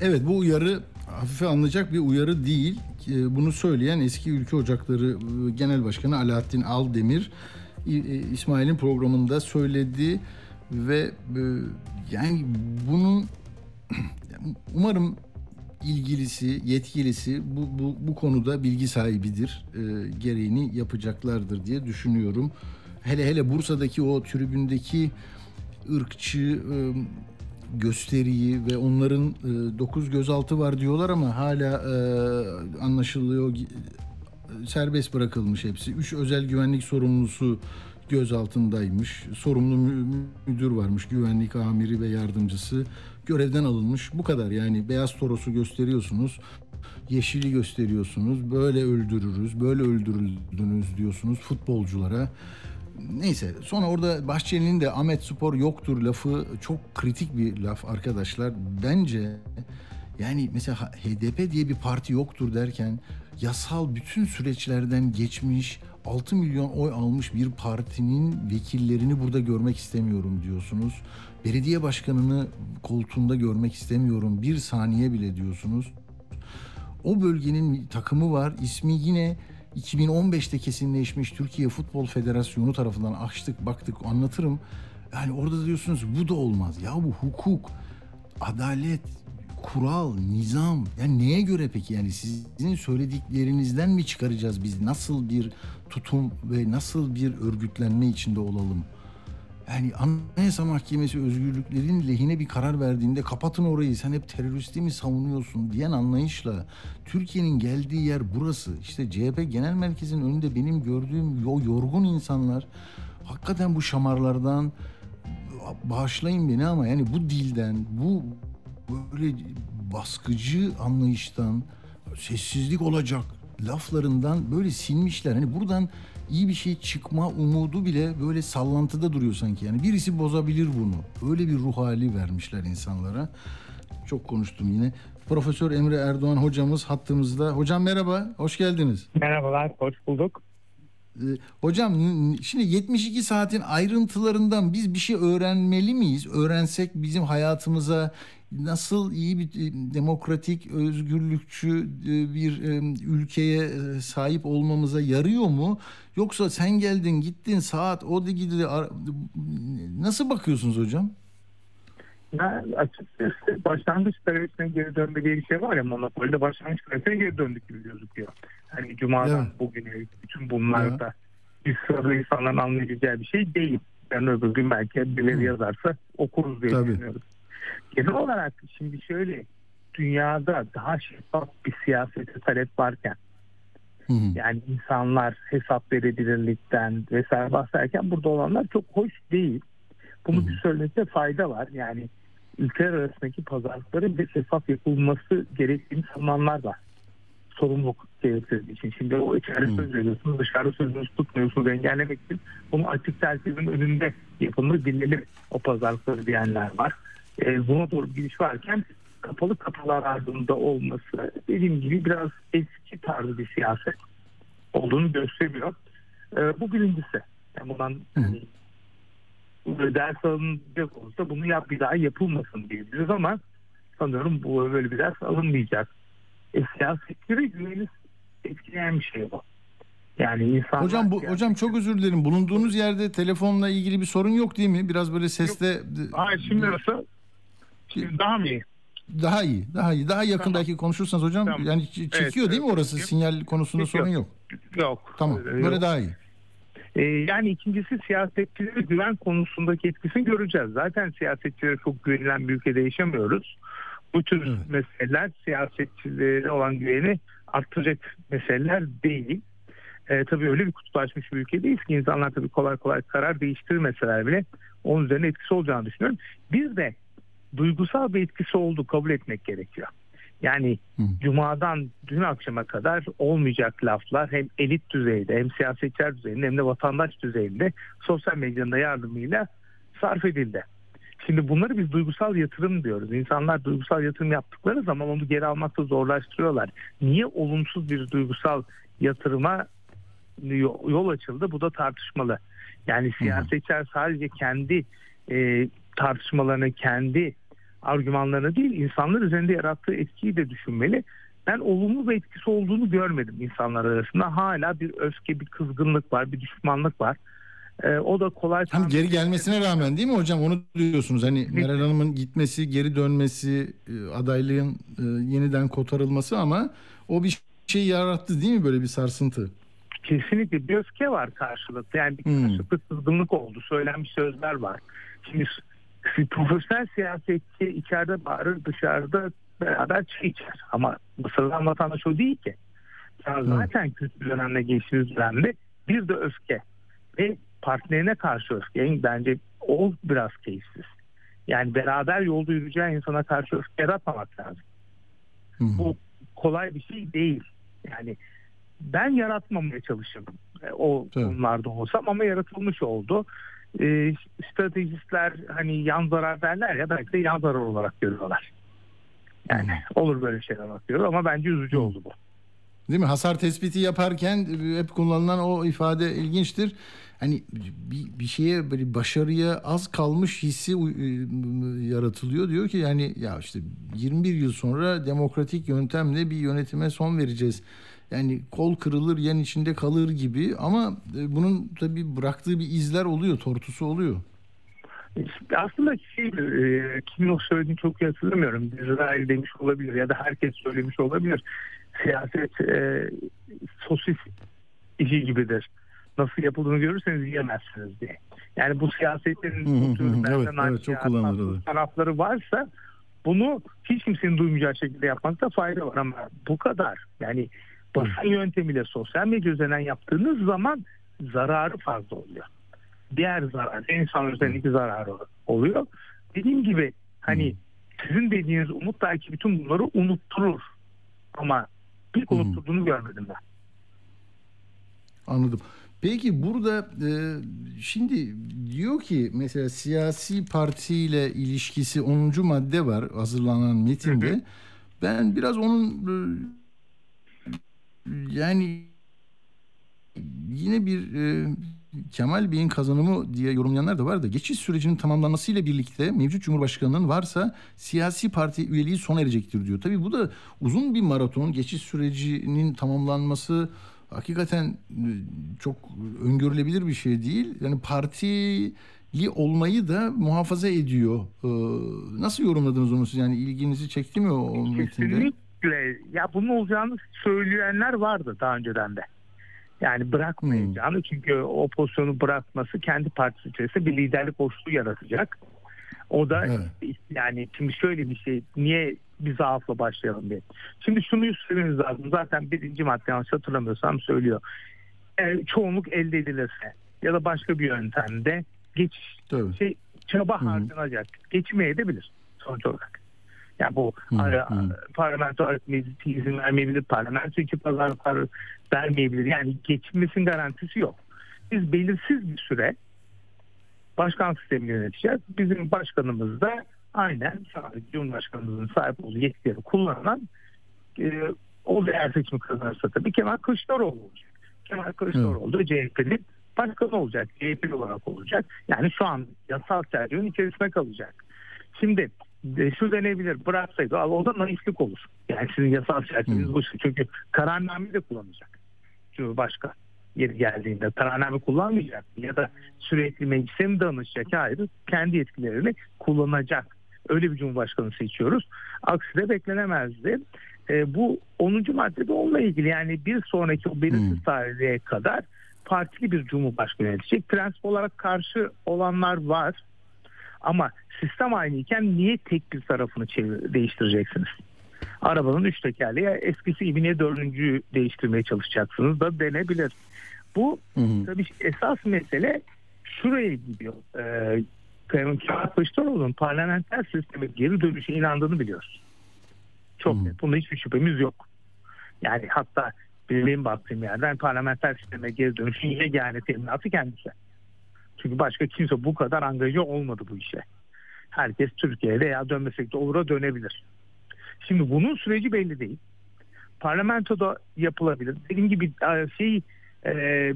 Evet bu uyarı hafife alınacak bir uyarı değil. Bunu söyleyen eski Ülke Ocakları Genel Başkanı Alaaddin Aldemir İsmail'in programında söyledi ve e, yani bunun umarım ilgilisi, yetkilisi bu, bu, bu konuda bilgi sahibidir. E, gereğini yapacaklardır diye düşünüyorum. Hele hele Bursa'daki o tribündeki ırkçı e, gösteriyi ve onların e, 9 gözaltı var diyorlar ama hala e, anlaşılıyor serbest bırakılmış hepsi. Üç özel güvenlik sorumlusu gözaltındaymış. Sorumlu mü- müdür varmış, güvenlik amiri ve yardımcısı görevden alınmış. Bu kadar yani beyaz torosu gösteriyorsunuz. Yeşili gösteriyorsunuz. Böyle öldürürüz, böyle öldürüldünüz diyorsunuz futbolculara. Neyse sonra orada Bahçeli'nin de Ahmet Spor yoktur lafı çok kritik bir laf arkadaşlar. Bence yani mesela HDP diye bir parti yoktur derken yasal bütün süreçlerden geçmiş 6 milyon oy almış bir partinin vekillerini burada görmek istemiyorum diyorsunuz. Belediye başkanını koltuğunda görmek istemiyorum bir saniye bile diyorsunuz. O bölgenin takımı var. İsmi yine 2015'te kesinleşmiş Türkiye Futbol Federasyonu tarafından açtık baktık anlatırım. Yani orada diyorsunuz bu da olmaz. Ya bu hukuk, adalet, kural, nizam. Yani neye göre peki? Yani sizin söylediklerinizden mi çıkaracağız biz? Nasıl bir tutum ve nasıl bir örgütlenme içinde olalım? Yani Anayasa Mahkemesi özgürlüklerin lehine bir karar verdiğinde kapatın orayı sen hep teröristi mi savunuyorsun diyen anlayışla Türkiye'nin geldiği yer burası. İşte CHP Genel Merkezi'nin önünde benim gördüğüm o yorgun insanlar hakikaten bu şamarlardan bağışlayın beni ama yani bu dilden bu böyle baskıcı anlayıştan sessizlik olacak laflarından böyle silmişler. Hani buradan iyi bir şey çıkma umudu bile böyle sallantıda duruyor sanki. Yani birisi bozabilir bunu. Öyle bir ruh hali vermişler insanlara. Çok konuştum yine. Profesör Emre Erdoğan hocamız hattımızda. Hocam merhaba, hoş geldiniz. Merhabalar, hoş bulduk. Ee, hocam şimdi 72 saatin ayrıntılarından biz bir şey öğrenmeli miyiz? Öğrensek bizim hayatımıza nasıl iyi bir e, demokratik, özgürlükçü e, bir e, ülkeye sahip olmamıza yarıyor mu? Yoksa sen geldin, gittin, saat o da gidiyor. Ara- Nasıl bakıyorsunuz hocam? Ben açıkçası başlangıç tarihine geri dönme diye bir şey var ya monopolde başlangıç tarihine geri döndük gibi gözüküyor. Hani Cuma'dan Evet. bugüne bütün bunlarda bir sırada insanların anlayabileceği bir şey değil. Ben öbür gün belki birileri yazarsa okuruz diye Tabii. düşünüyoruz. Genel olarak şimdi şöyle dünyada daha şeffaf bir siyasete talep varken Hı hı. yani insanlar hesap verebilirlikten vesaire bahsederken burada olanlar çok hoş değil. Bunu bir söylemekte fayda var. Yani ülkeler arasındaki pazarlıkların bir şeffaf yapılması gerektiğini savunanlar var. Sorumluluk gerektirdiği için. Şimdi o içeride söz veriyorsunuz, dışarıda sözünüzü tutmuyorsunuz engellemek için. Bunu açık herkesin önünde yapılır, bilelim o pazarlıkları diyenler var. E, buna doğru bir gidiş varken kapalı kapılar ardında olması dediğim gibi biraz eski tarzı bir siyaset olduğunu gösteriyor. E, bu birincisi. Yani bundan hani, ders alınacak olursa bunu yap bir daha yapılmasın diyebiliriz ama sanıyorum bu böyle bir ders alınmayacak. E, siyasetçilere güveni etkileyen bir şey bu. Yani insanlar Hocam bu hocam çok özür dilerim. Bulunduğunuz yerde telefonla ilgili bir sorun yok değil mi? Biraz böyle seste Hayır şimdi nasıl? Şimdi daha mı iyi? Daha iyi, daha iyi. Daha yakın Tamam. belki konuşursanız hocam Tamam. yani çekiyor Evet, değil mi evet, orası? çekiyor. Sinyal konusunda Çekiyor. sorun yok. Yok. Tamam. Ee, Böyle yok. daha iyi. Ee, yani ikincisi siyasetçilere güven konusundaki etkisini göreceğiz. Zaten siyasetçilere çok güvenilen bir ülkede yaşamıyoruz. Bu tür Evet. meseleler siyasetçilere olan güveni arttıracak meseleler değil. Ee, tabii öyle bir kutuplaşmış bir ülkedeyiz ki insanlar tabii kolay kolay karar değiştirmeseler bile onun üzerine etkisi olacağını düşünüyorum. Bir de duygusal bir etkisi olduğu kabul etmek gerekiyor. Yani Hı. Cuma'dan dün akşama kadar olmayacak laflar hem elit düzeyde hem siyasetçiler düzeyinde hem de vatandaş düzeyinde sosyal medyanın yardımıyla sarf edildi. Şimdi bunları biz duygusal yatırım diyoruz. İnsanlar duygusal yatırım yaptıkları zaman onu geri almakta zorlaştırıyorlar. Niye olumsuz bir duygusal yatırıma yo- yol açıldı? Bu da tartışmalı. Yani siyasetçiler sadece kendi e, tartışmalarını, kendi argümanlarını değil, insanlar üzerinde yarattığı etkiyi de düşünmeli. Ben olumlu bir etkisi olduğunu görmedim insanlar arasında. Hala bir öfke, bir kızgınlık var, bir düşmanlık var. E, o da kolay Hem geri gelmesine rağmen değil mi hocam onu diyorsunuz. Hani. Meral Hanım'ın gitmesi, geri dönmesi, e, adaylığın e, yeniden kotarılması ama o bir şey yarattı değil mi böyle bir sarsıntı? kesinlikle bir öfke var karşılıklı. Yani bir Hmm. karşılıklı kızgınlık oldu. Söylenmiş sözler var. Şimdi s- profesyonel siyasetçi içeride bağırır dışarıda beraber çay içer. Ama sıradan vatandaş o değil ki. Ya zaten kötü bir dönemde geçtiğimiz dönemde bir de öfke. Ve partnerine karşı öfke. Yani bence o biraz keyifsiz. Yani beraber yolda yürüyeceği insana karşı öfke yaratmamak lazım. Hı. Bu kolay bir şey değil. Yani ben yaratmamaya çalışırdım. E, O Tabii. konularda olsam ama yaratılmış oldu. E, stratejistler hani yan zarar derler ya belki de yan zarar olarak görüyorlar. Yani olur böyle şeyler bakıyor ama bence üzücü oldu bu. Değil mi? Hasar tespiti yaparken hep kullanılan o ifade ilginçtir. Hani bir, bir şeye böyle başarıya az kalmış hissi e, yaratılıyor. Diyor ki yani ya işte 21 yıl sonra demokratik yöntemle bir yönetime son vereceğiz. Yani kol kırılır yan içinde kalır gibi ama e, bunun tabii bıraktığı bir izler oluyor, tortusu oluyor. Aslında şey, e, kimin o söylediğini çok iyi hatırlamıyorum. İsrail demiş olabilir ya da herkes söylemiş olabilir. Siyaset e, sosis işi gibidir. Nasıl yapıldığını görürseniz yiyemezsiniz diye. Yani bu siyasetlerin bu tür Evet, evet, çok kullanılır, tarafları varsa bunu hiç kimsenin duymayacağı şekilde yapmakta fayda var ama bu kadar. Yani basın yöntemiyle sosyal medya üzerinden yaptığınız zaman zararı fazla oluyor diğer zarar, insan üzerindeki zararı oluyor. Dediğim gibi hani sizin dediğiniz umut belki bütün bunları unutturur. Ama bir unutturduğunu görmedim ben. Anladım. Peki burada e, şimdi diyor ki mesela siyasi partiyle ilişkisi 10. madde var hazırlanan metinde. Ben biraz onun e, yani yine bir e, Kemal Bey'in kazanımı diye yorumlayanlar da var da geçiş sürecinin tamamlanmasıyla birlikte mevcut Cumhurbaşkanı'nın varsa siyasi parti üyeliği sona erecektir diyor. Tabii bu da uzun bir maraton. Geçiş sürecinin tamamlanması hakikaten e, çok öngörülebilir bir şey değil. Yani partili olmayı da muhafaza ediyor. Ee, nasıl yorumladınız onu siz? Yani ilginizi çekti mi o, metinde? Kesinlikle. Ya bunun olacağını söyleyenler vardı daha önceden de. Yani bırakmayacağını çünkü o pozisyonu bırakması kendi partisi içerisinde bir liderlik boşluğu yaratacak. O da Evet. yani şimdi şöyle bir şey niye bir zaafla başlayalım diye. Şimdi şunu söylememiz lazım. Zaten birinci madde yanlış hatırlamıyorsam söylüyor. E, çoğunluk elde edilirse ya da başka bir yöntemde Tabii. şey çaba harcanacak. Geçmeye de bilir sonuç olarak. Yani bu ara- parlamento aritmeti izin vermeyebilir, parlamento içi pazarlıklar vermeyebilir. Yani geçmesinin garantisi yok. Biz belirsiz bir süre başkan sistemini yöneteceğiz. Bizim başkanımız da aynen sadece Cumhurbaşkanımızın sahip olduğu yetkileri kullanan e, o da eğer seçimi kazanırsa tabii Kemal Kılıçdaroğlu olacak. Kemal Kılıçdaroğlu da CHP'nin başkanı olacak. CHP'li olarak olacak. Yani şu an yasal çerçevenin içerisine kalacak. Şimdi e, şu denebilir bıraksaydı al, o da naiflik olur. Yani sizin yasal çerçeveniz Hı. bu. Çünkü kararname de kullanacak. Cumhurbaşkanı yeri geldiğinde kararname kullanmayacak ya da sürekli meclise mi danışacak? Hayır. Kendi yetkilerini kullanacak. Öyle bir cumhurbaşkanı seçiyoruz. Aksi de beklenemezdi. E, bu 10. maddede onunla ilgili yani bir sonraki o belirsiz Hmm. tarihe kadar partili bir cumhurbaşkanı yönetecek. Prensip olarak karşı olanlar var. Ama sistem aynıyken niye tek bir tarafını çevir, değiştireceksiniz? Arabanın üç tekerleği eskisi gibi niye dördüncüyü değiştirmeye çalışacaksınız da denebilir. Bu Hı hı. tabii esas mesele şuraya gidiyor. Ee, Kemal Kılıçdaroğlu'nun parlamenter sisteme geri dönüşe inandığını biliyoruz. Çok Hı. net. Bunda hiçbir şüphemiz yok. Yani hatta benim baktığım yerden parlamenter sisteme geri dönüşün yegane teminatı kendisi. Çünkü başka kimse bu kadar angaja olmadı bu işe. Herkes Türkiye'de ya dönmesek de olura dönebilir. Şimdi bunun süreci belli değil. Parlamentoda yapılabilir. Dediğim gibi e, şey e,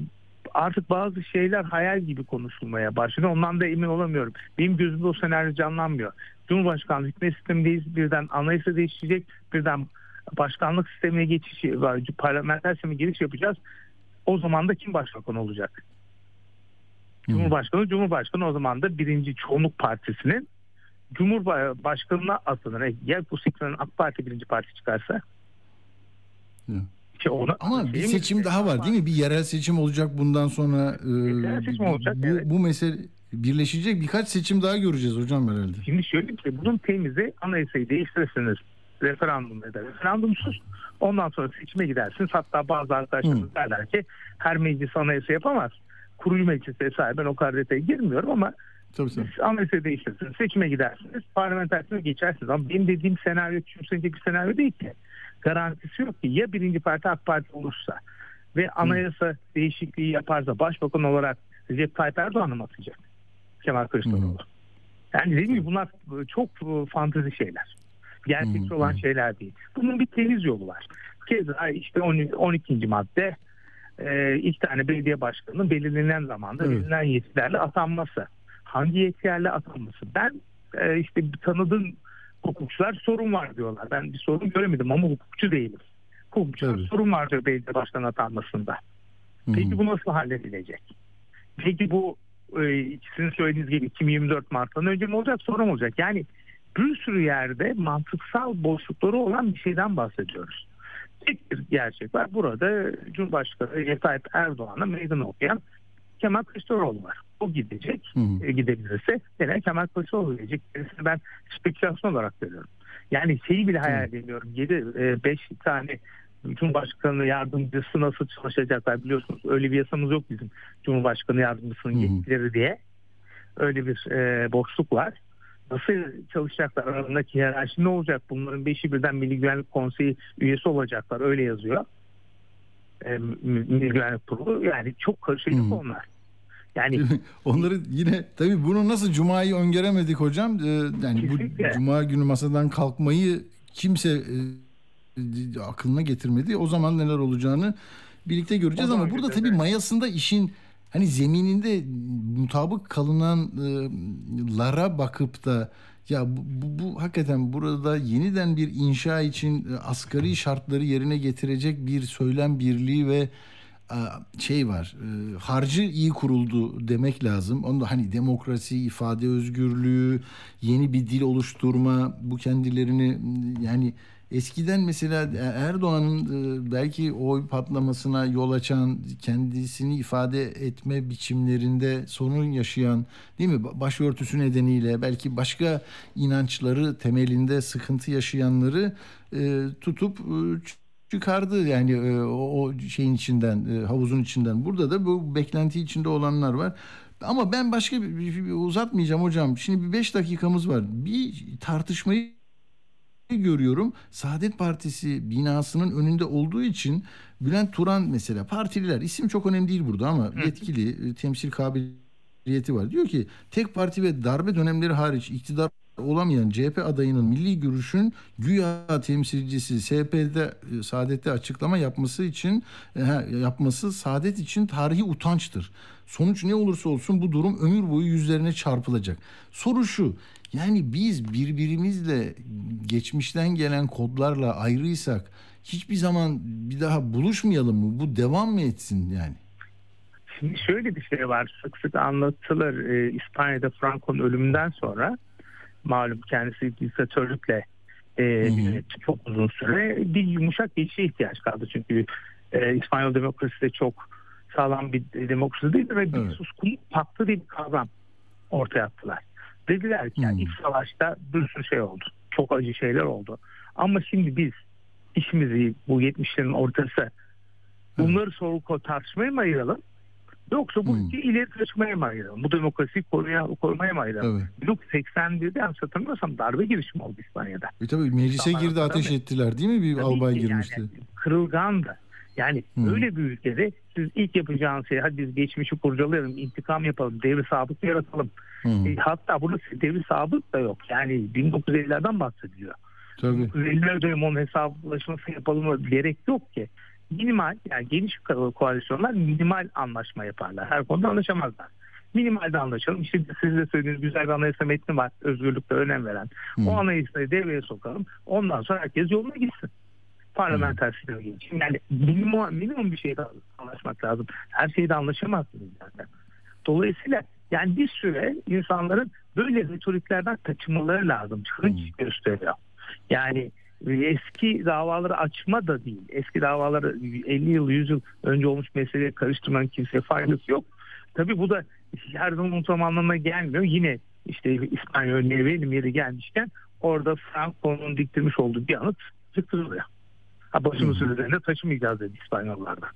artık bazı şeyler hayal gibi konuşulmaya başladı. Ondan da emin olamıyorum. Benim gözümde o senaryo canlanmıyor. Cumhurbaşkanlığı hükümet sistemindeyiz. Birden anayasa değişecek. Birden başkanlık sistemine geçiş, parlamenter sisteme giriş yapacağız. O zaman da kim başbakan olacak? Cumhurbaşkanı, Cumhurbaşkanı o zaman da birinci çoğunluk partisinin Cumhurbaşkanına atanır. Ya bu seçmenin AK Parti birinci parti çıkarsa? Hı. İşte ona, Ama bir mi seçim diyecek? daha var değil mi? Bir yerel seçim olacak bundan sonra. e, Yerel seçim olacak, bu, evet. bu mesele birleşecek birkaç seçim daha göreceğiz hocam herhalde. Şimdi şöyle bir şey, bunun temizi anayasayı değiştirirsiniz referandum ya da referandumsuz. Ondan sonra seçime gidersiniz. Hatta bazı arkadaşlarımız derler ki her meclis anayasa yapamaz. Kurucu meclis vesaire ben o kadar detaya girmiyorum ama Tabii siz anayasayı değiştirirsiniz. Seçime gidersiniz. Parlamenter seçime geçersiniz. Ama benim dediğim senaryo küçümsenecek bir senaryo değil ki. Garantisi yok ki. Ya birinci parti AK Parti olursa ve anayasa değişikliği yaparsa başbakan olarak Recep Tayyip Erdoğan'ı mı atacak? Kemal Kılıçdaroğlu. Yani dediğim gibi bunlar çok e, fantezi şeyler. Gerçekçi Hı, olan hı. şeyler değil. Bunun bir temiz yolu var. Keza işte 12. 12. madde e, ilk tane belediye başkanının belirlenen zamanda Evet. belirlenen yetkilerle atanması. Hangi yetkilerle atanması? Ben e, işte tanıdığım hukukçular sorun var diyorlar. Ben bir sorun göremedim ama hukukçu değilim. Hukukçular Tabii. sorun var diyor belediye başkanı atanmasında. Peki Hı. bu nasıl halledilecek? Peki bu e, sizin söylediğiniz gibi 2024 Mart'tan önce mi olacak mı olacak? Yani bir sürü yerde mantıksal boşlukları olan bir şeyden bahsediyoruz. Tek bir gerçek var. Burada Cumhurbaşkanı Recep Tayyip Erdoğan'a meydan okuyan Kemal Kılıçdaroğlu var. O gidecek. Hı hı. E, gidebilirse gene Kemal Kılıçdaroğlu gelecek. Gerisini ben spekülasyon olarak görüyorum. Yani şeyi bile hayal edemiyorum. 7 5 tane Cumhurbaşkanı yardımcısı nasıl çalışacaklar biliyorsunuz. Öyle bir yasamız yok bizim Cumhurbaşkanı yardımcısının yetkileri diye. Öyle bir e, boşluk var. Nasıl çalışacaklar aralarındaki hiyerarşi ne olacak? Bunların beşi birden Milli Güvenlik Konseyi üyesi olacaklar. Öyle yazıyor. E, Milli Güvenlik Kurulu. Yani çok karışık Hı. onlar. Yani Onları yine tabii bunu nasıl Cuma'yı öngöremedik hocam. Ee, yani bu Kesinlikle. Cuma günü masadan kalkmayı kimse e, aklına getirmedi. O zaman neler olacağını birlikte göreceğiz ama burada tabii mayasında işin hani zemininde mutabık kalınanlara bakıp da ya bu, bu, bu hakikaten burada yeniden bir inşa için e, asgari şartları yerine getirecek bir söylem birliği ve e, şey var e, harcı iyi kuruldu demek lazım. Onda hani demokrasi, ifade özgürlüğü, yeni bir dil oluşturma bu kendilerini yani eskiden mesela Erdoğan'ın e, belki oy patlamasına yol açan kendisini ifade etme biçimlerinde sorun yaşayan değil mi başörtüsü nedeniyle belki başka inançları temelinde sıkıntı yaşayanları e, tutup e, çıkardı yani e, o, şeyin içinden e, havuzun içinden. Burada da bu beklenti içinde olanlar var. Ama ben başka bir, bir- bir- uzatmayacağım hocam. Şimdi bir beş dakikamız var. Bir tartışmayı görüyorum. Saadet Partisi binasının önünde olduğu için Bülent Turan mesela partililer isim çok önemli değil burada ama yetkili temsil kabiliyeti var. Diyor ki tek parti ve darbe dönemleri hariç iktidar olamayan CHP adayının milli görüşün güya temsilcisi SP'de e, Saadet'te açıklama yapması için e, yapması Saadet için tarihi utançtır. Sonuç ne olursa olsun bu durum ömür boyu yüzlerine çarpılacak. Soru şu. Yani biz birbirimizle geçmişten gelen kodlarla ayrıysak hiçbir zaman bir daha buluşmayalım mı? Bu devam mı etsin yani? Şimdi şöyle bir şey var sık sık anlatılır Ee, İspanya'da Franco'nun ölümünden sonra malum kendisi diktatörlükle e, yönetti çok uzun süre bir yumuşak geçişe ihtiyaç kaldı çünkü e, İspanyol demokrasisi de çok sağlam bir demokrasi değil ve bir Evet. suskunluk paktı diye bir kavram ortaya attılar. Dediler ki yani Hmm. iç savaşta bir sürü şey oldu. Çok acı şeyler oldu. Ama şimdi biz işimizi bu 70'lerin ortası bunları soru tartışmaya mı ayıralım? Yoksa bu Hmm. ülkeyi ileri taşımaya mı ayıralım? Bu demokrasiyi koruya, korumaya mı ayıralım? Evet. 1981'de yanlış hatırlamıyorsam darbe girişimi oldu İspanya'da. E tabii meclise İnsanlar girdi ateş ettiler değil mi? Bir Tabii albay ki girmişti. Yani, kırılgandı. Yani Hmm. öyle bir ülkede siz ilk yapacağınız şey hadi biz geçmişi kurcalayalım, intikam yapalım, devri sabık yaratalım. Hı, E, hatta burada devri sabık da yok. Yani 1950'lerden bahsediliyor. tabii. 1950'ler dönemi onun hesaplaşması yapalım gerek yok ki. Minimal yani geniş ko- koalisyonlar minimal anlaşma yaparlar. Her konuda anlaşamazlar. Minimalde anlaşalım. İşte siz de söylediğiniz güzel bir anayasa metni var. Özgürlükte önem veren. Hı. O anayasayı devreye sokalım. Ondan sonra herkes yoluna gitsin. Parlamenter sisteme geçin. Yani minimum, minimum bir şeyde anlaşmak lazım. Her şeyde anlaşamazsınız zaten. Dolayısıyla yani bir süre insanların böyle retoriklerden kaçınmaları lazım. Hınç gösteriyor. Yani eski davaları açma da değil. Eski davaları 50 yıl 100 yıl önce olmuş meseleye karıştırmanın kimseye faydası yok. Tabii bu da her zaman unutma anlamına gelmiyor. Yine işte İspanya örneği verelim yeri gelmişken orada Franco'nun diktirmiş olduğu bir anıt yıkılıyor. Ha başımız üzerinde taşımayacağız dedi İspanyollardan.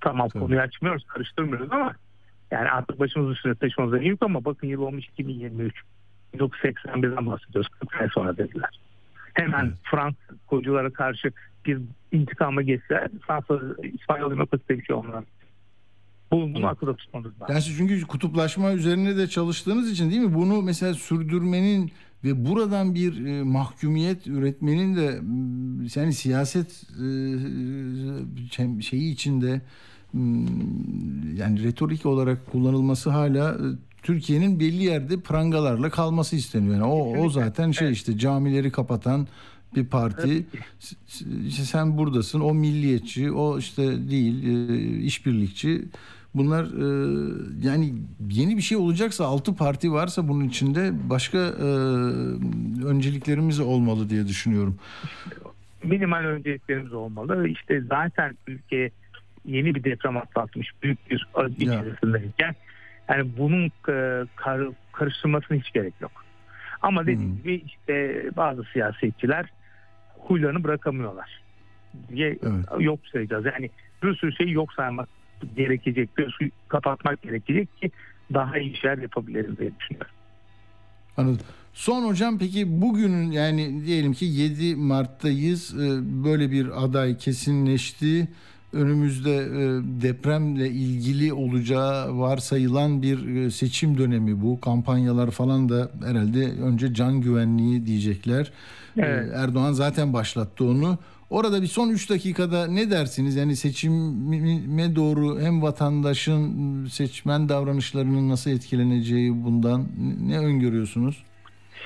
Tamam Tabii. konuyu açmıyoruz, karıştırmıyoruz ama yani artık başımız üstüne taşımamıza yok ama bakın yıl olmuş 2023. 1981'den bahsediyoruz. 40 sene sonra dediler. Hemen Evet. Fransız koculara karşı bir intikama geçse Fransa İspanyol demokrasi bir şey olmaz. Bu, bunu Evet. akılda tutmamız lazım. Siz çünkü kutuplaşma üzerine de çalıştığınız için değil mi? Bunu mesela sürdürmenin ve buradan bir e, mahkumiyet üretmenin de yani siyaset e, şey- şeyi içinde yani retorik olarak kullanılması hala e, Türkiye'nin belli yerde prangalarla kalması isteniyor. Yani o, o zaten şey işte camileri kapatan bir parti. İşte sen buradasın. O milliyetçi, o işte değil, e, işbirlikçi. Bunlar e, yani yeni bir şey olacaksa altı parti varsa bunun içinde başka e, önceliklerimiz olmalı diye düşünüyorum. minimal önceliklerimiz olmalı. İşte zaten ülke yeni bir deprem atlatmış büyük bir acı içerisindeyken yani bunun e, kar, karıştırmasına hiç gerek yok. Ama dediğim Hmm. gibi işte bazı siyasetçiler huylarını bırakamıyorlar diye Evet. yok sayacağız. Yani bir sürü şeyi yok saymak gerekecek, bir sürü kapatmak gerekecek ki daha iyi işler yapabiliriz diye düşünüyorum. Anladım. Son hocam peki bugünün yani diyelim ki 7 Mart'tayız. E, Böyle bir aday kesinleşti. Önümüzde e, depremle ilgili olacağı varsayılan bir e, seçim dönemi bu. Kampanyalar falan da herhalde önce can güvenliği diyecekler. E, Evet. Erdoğan zaten başlattı onu. Orada bir son 3 dakikada ne dersiniz? Yani seçime doğru hem vatandaşın seçmen davranışlarının nasıl etkileneceği bundan ne öngörüyorsunuz?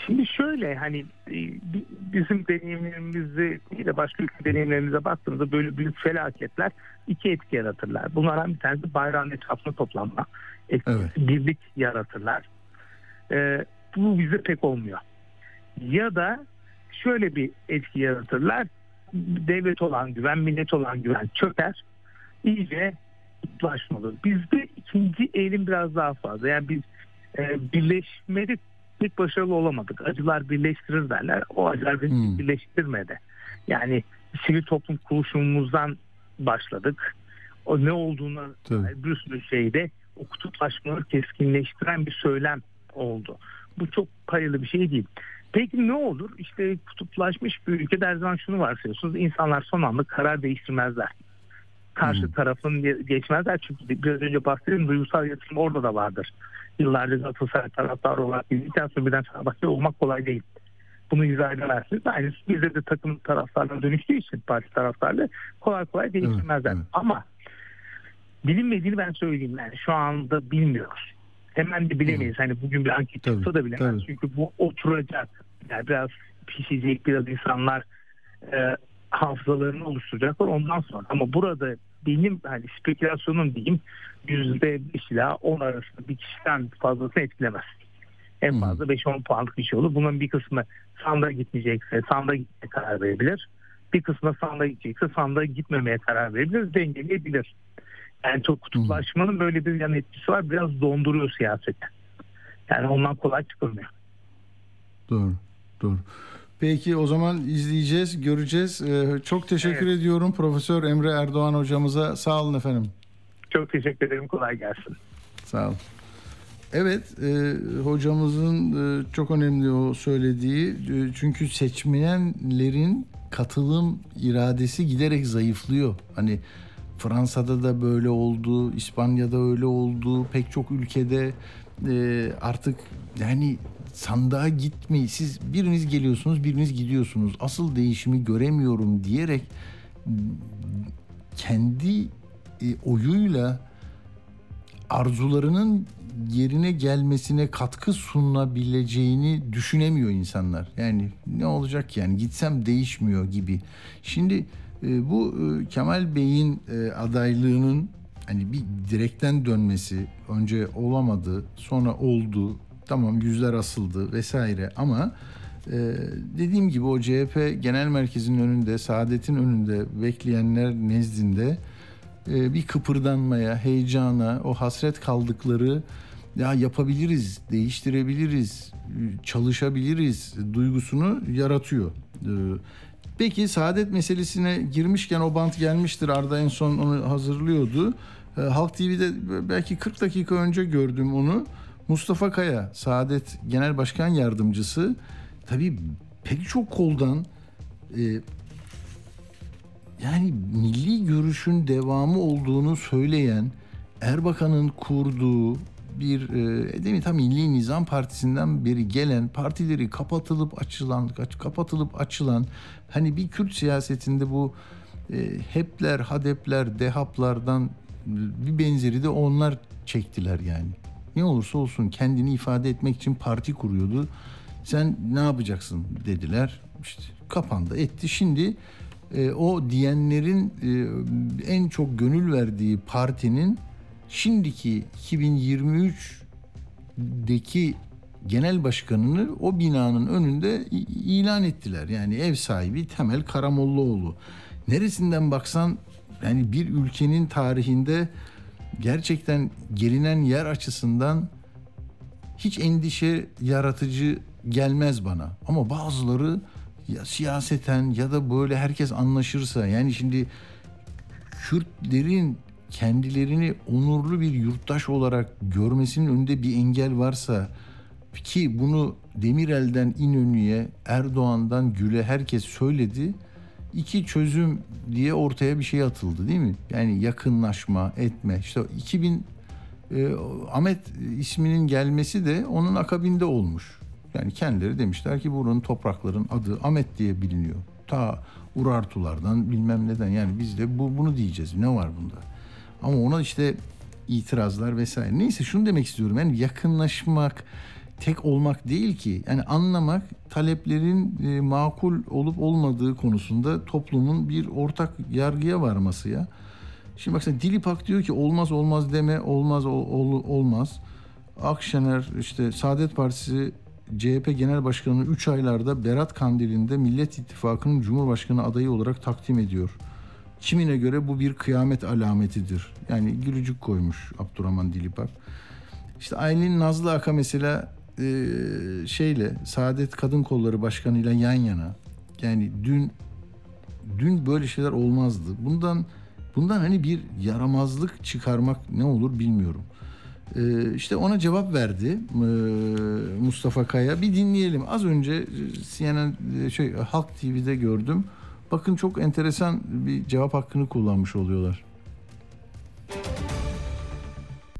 Şimdi şöyle hani e, bi- bizim deneyimlerimizi değil de başka ülke deneyimlerimize baktığımızda böyle büyük felaketler iki etki yaratırlar. Bunlardan bir tanesi bayrağın etrafına toplanma. etkisi, Evet. Birlik yaratırlar. E, bu bize pek olmuyor. Ya da şöyle bir etki yaratırlar. Devlet olan güven, millet olan güven çöker. İyice kutuplaşma olur. Bizde ikinci eğilim biraz daha fazla. Yani biz e, birleşmede pek başarılı olamadık. Acılar birleştirir derler. O acılar bizi Hmm. birleştirmedi. Yani sivil toplum kuruluşumuzdan başladık. O ne olduğunu Tabii. bir sürü şeyde o kutuplaşmaları keskinleştiren bir söylem oldu. Bu çok hayırlı bir şey değil. Peki ne olur? İşte kutuplaşmış bir ülkede her zaman şunu varsayıyorsunuz. İnsanlar son anda karar değiştirmezler. Karşı Hmm. tarafın ge- geçmezler. Çünkü biraz önce bahsettiğim duygusal yatırım orada da vardır. Yıllarca Galatasaray taraftarı olarak bildikten sonra birden Fenerbahçe olmak kolay değil. Bunu izah edersiniz. Aynısı bizde de takım taraftarına dönüştüğü için parti taraftarları kolay kolay değiştirmezler. Evet, evet. Ama bilinmediğini ben söyleyeyim. Yani şu anda bilmiyoruz. Hemen de bilemeyiz. Hani bugün bir anket yapsa da bilemeyiz. tabii. Çünkü bu oturacak. Yani biraz pişecek biraz insanlar e, hafızalarını oluşturacaklar ondan sonra. Ama burada benim hani spekülasyonum diyeyim yüzde beş ila 10 arasında bir kişiden fazlasını etkilemez. En Hı. fazla 5-10 puanlık bir şey olur. Bunun bir kısmı sandığa gitmeyecekse sandığa gitmeye karar verebilir. Bir kısmı sandığa gidecekse sandığa gitmemeye karar verebilir. Dengeleyebilir. Yani çok kutuplaşmanın böyle bir yan etkisi var. Biraz donduruyor siyaseti. Yani ondan kolay çıkılmıyor. Doğru. Doğru. Peki o zaman izleyeceğiz, göreceğiz. Ee, çok teşekkür Evet. ediyorum Profesör Emre Erdoğan hocamıza. Sağ olun efendim. Çok teşekkür ederim. Kolay gelsin. Sağ olun. Evet, e, hocamızın e, çok önemli o söylediği. E, çünkü seçmenlerin katılım iradesi giderek zayıflıyor. Hani Fransa'da da böyle oldu, İspanya'da öyle oldu, pek çok ülkede e, artık yani sandığa gitmeyi siz biriniz geliyorsunuz, biriniz gidiyorsunuz. Asıl değişimi göremiyorum diyerek kendi e, oyuyla arzularının yerine gelmesine katkı sunabileceğini düşünemiyor insanlar. Yani ne olacak yani gitsem değişmiyor gibi. Şimdi e, bu e, Kemal Bey'in e, adaylığının hani bir direkten dönmesi önce olamadı sonra oldu tamam yüzler asıldı vesaire ama e, dediğim gibi o CHP genel merkezinin önünde Saadet'in önünde bekleyenler nezdinde e, bir kıpırdanmaya heyecana o hasret kaldıkları ya yapabiliriz değiştirebiliriz çalışabiliriz duygusunu yaratıyor. E, Peki saadet meselesine girmişken o bant gelmiştir. Arda en son onu hazırlıyordu. E, Halk TV'de belki 40 dakika önce gördüm onu. Mustafa Kaya, Saadet Genel Başkan Yardımcısı. Tabii pek çok koldan e, yani milli görüşün devamı olduğunu söyleyen Erbakan'ın kurduğu bir e, değil mi tam Milli Nizam Partisi'nden beri gelen partileri kapatılıp açılan kapatılıp açılan hani bir Kürt siyasetinde bu e, hepler, hadepler, dehaplardan bir benzeri de onlar çektiler yani. Ne olursa olsun kendini ifade etmek için parti kuruyordu. Sen ne yapacaksın dediler. İşte kapandı etti. Şimdi e, o diyenlerin e, en çok gönül verdiği partinin şimdiki 2023'deki genel başkanını o binanın önünde ilan ettiler. Yani ev sahibi Temel Karamollaoğlu. Neresinden baksan yani bir ülkenin tarihinde gerçekten gelinen yer açısından hiç endişe yaratıcı gelmez bana. Ama bazıları ya siyaseten ya da böyle herkes anlaşırsa yani şimdi Kürtlerin kendilerini onurlu bir yurttaş olarak görmesinin önünde bir engel varsa ki bunu Demirel'den İnönü'ye, Erdoğan'dan Gül'e herkes söyledi. İki çözüm diye ortaya bir şey atıldı değil mi? Yani yakınlaşma, etme. İşte 2000 e, Ahmet isminin gelmesi de onun akabinde olmuş. Yani kendileri demişler ki buranın toprakların adı Ahmet diye biliniyor. Ta Urartulardan bilmem neden yani biz de bu, bunu diyeceğiz. Ne var bunda? Ama ona işte itirazlar vesaire. Neyse şunu demek istiyorum. Yani yakınlaşmak tek olmak değil ki. Yani anlamak taleplerin e, makul olup olmadığı konusunda toplumun bir ortak yargıya varması ya. Şimdi baksana Dilipak diyor ki olmaz olmaz deme olmaz ol, ol, olmaz. Akşener işte Saadet Partisi CHP Genel Başkanı'nı 3 aylarda Berat Kandili'nde Millet İttifakı'nın Cumhurbaşkanı adayı olarak takdim ediyor. Kimine göre bu bir kıyamet alametidir. Yani gülücük koymuş Abdurrahman Dilipak. İşte Aylin Nazlı Aka mesela e, şeyle Saadet Kadın Kolları Başkanı ile yan yana. Yani dün dün böyle şeyler olmazdı. Bundan bundan hani bir yaramazlık çıkarmak ne olur bilmiyorum. Ee, işte ona cevap verdi ee, Mustafa Kaya. Bir dinleyelim. Az önce CNN şey Halk TV'de gördüm. Bakın çok enteresan bir cevap hakkını kullanmış oluyorlar.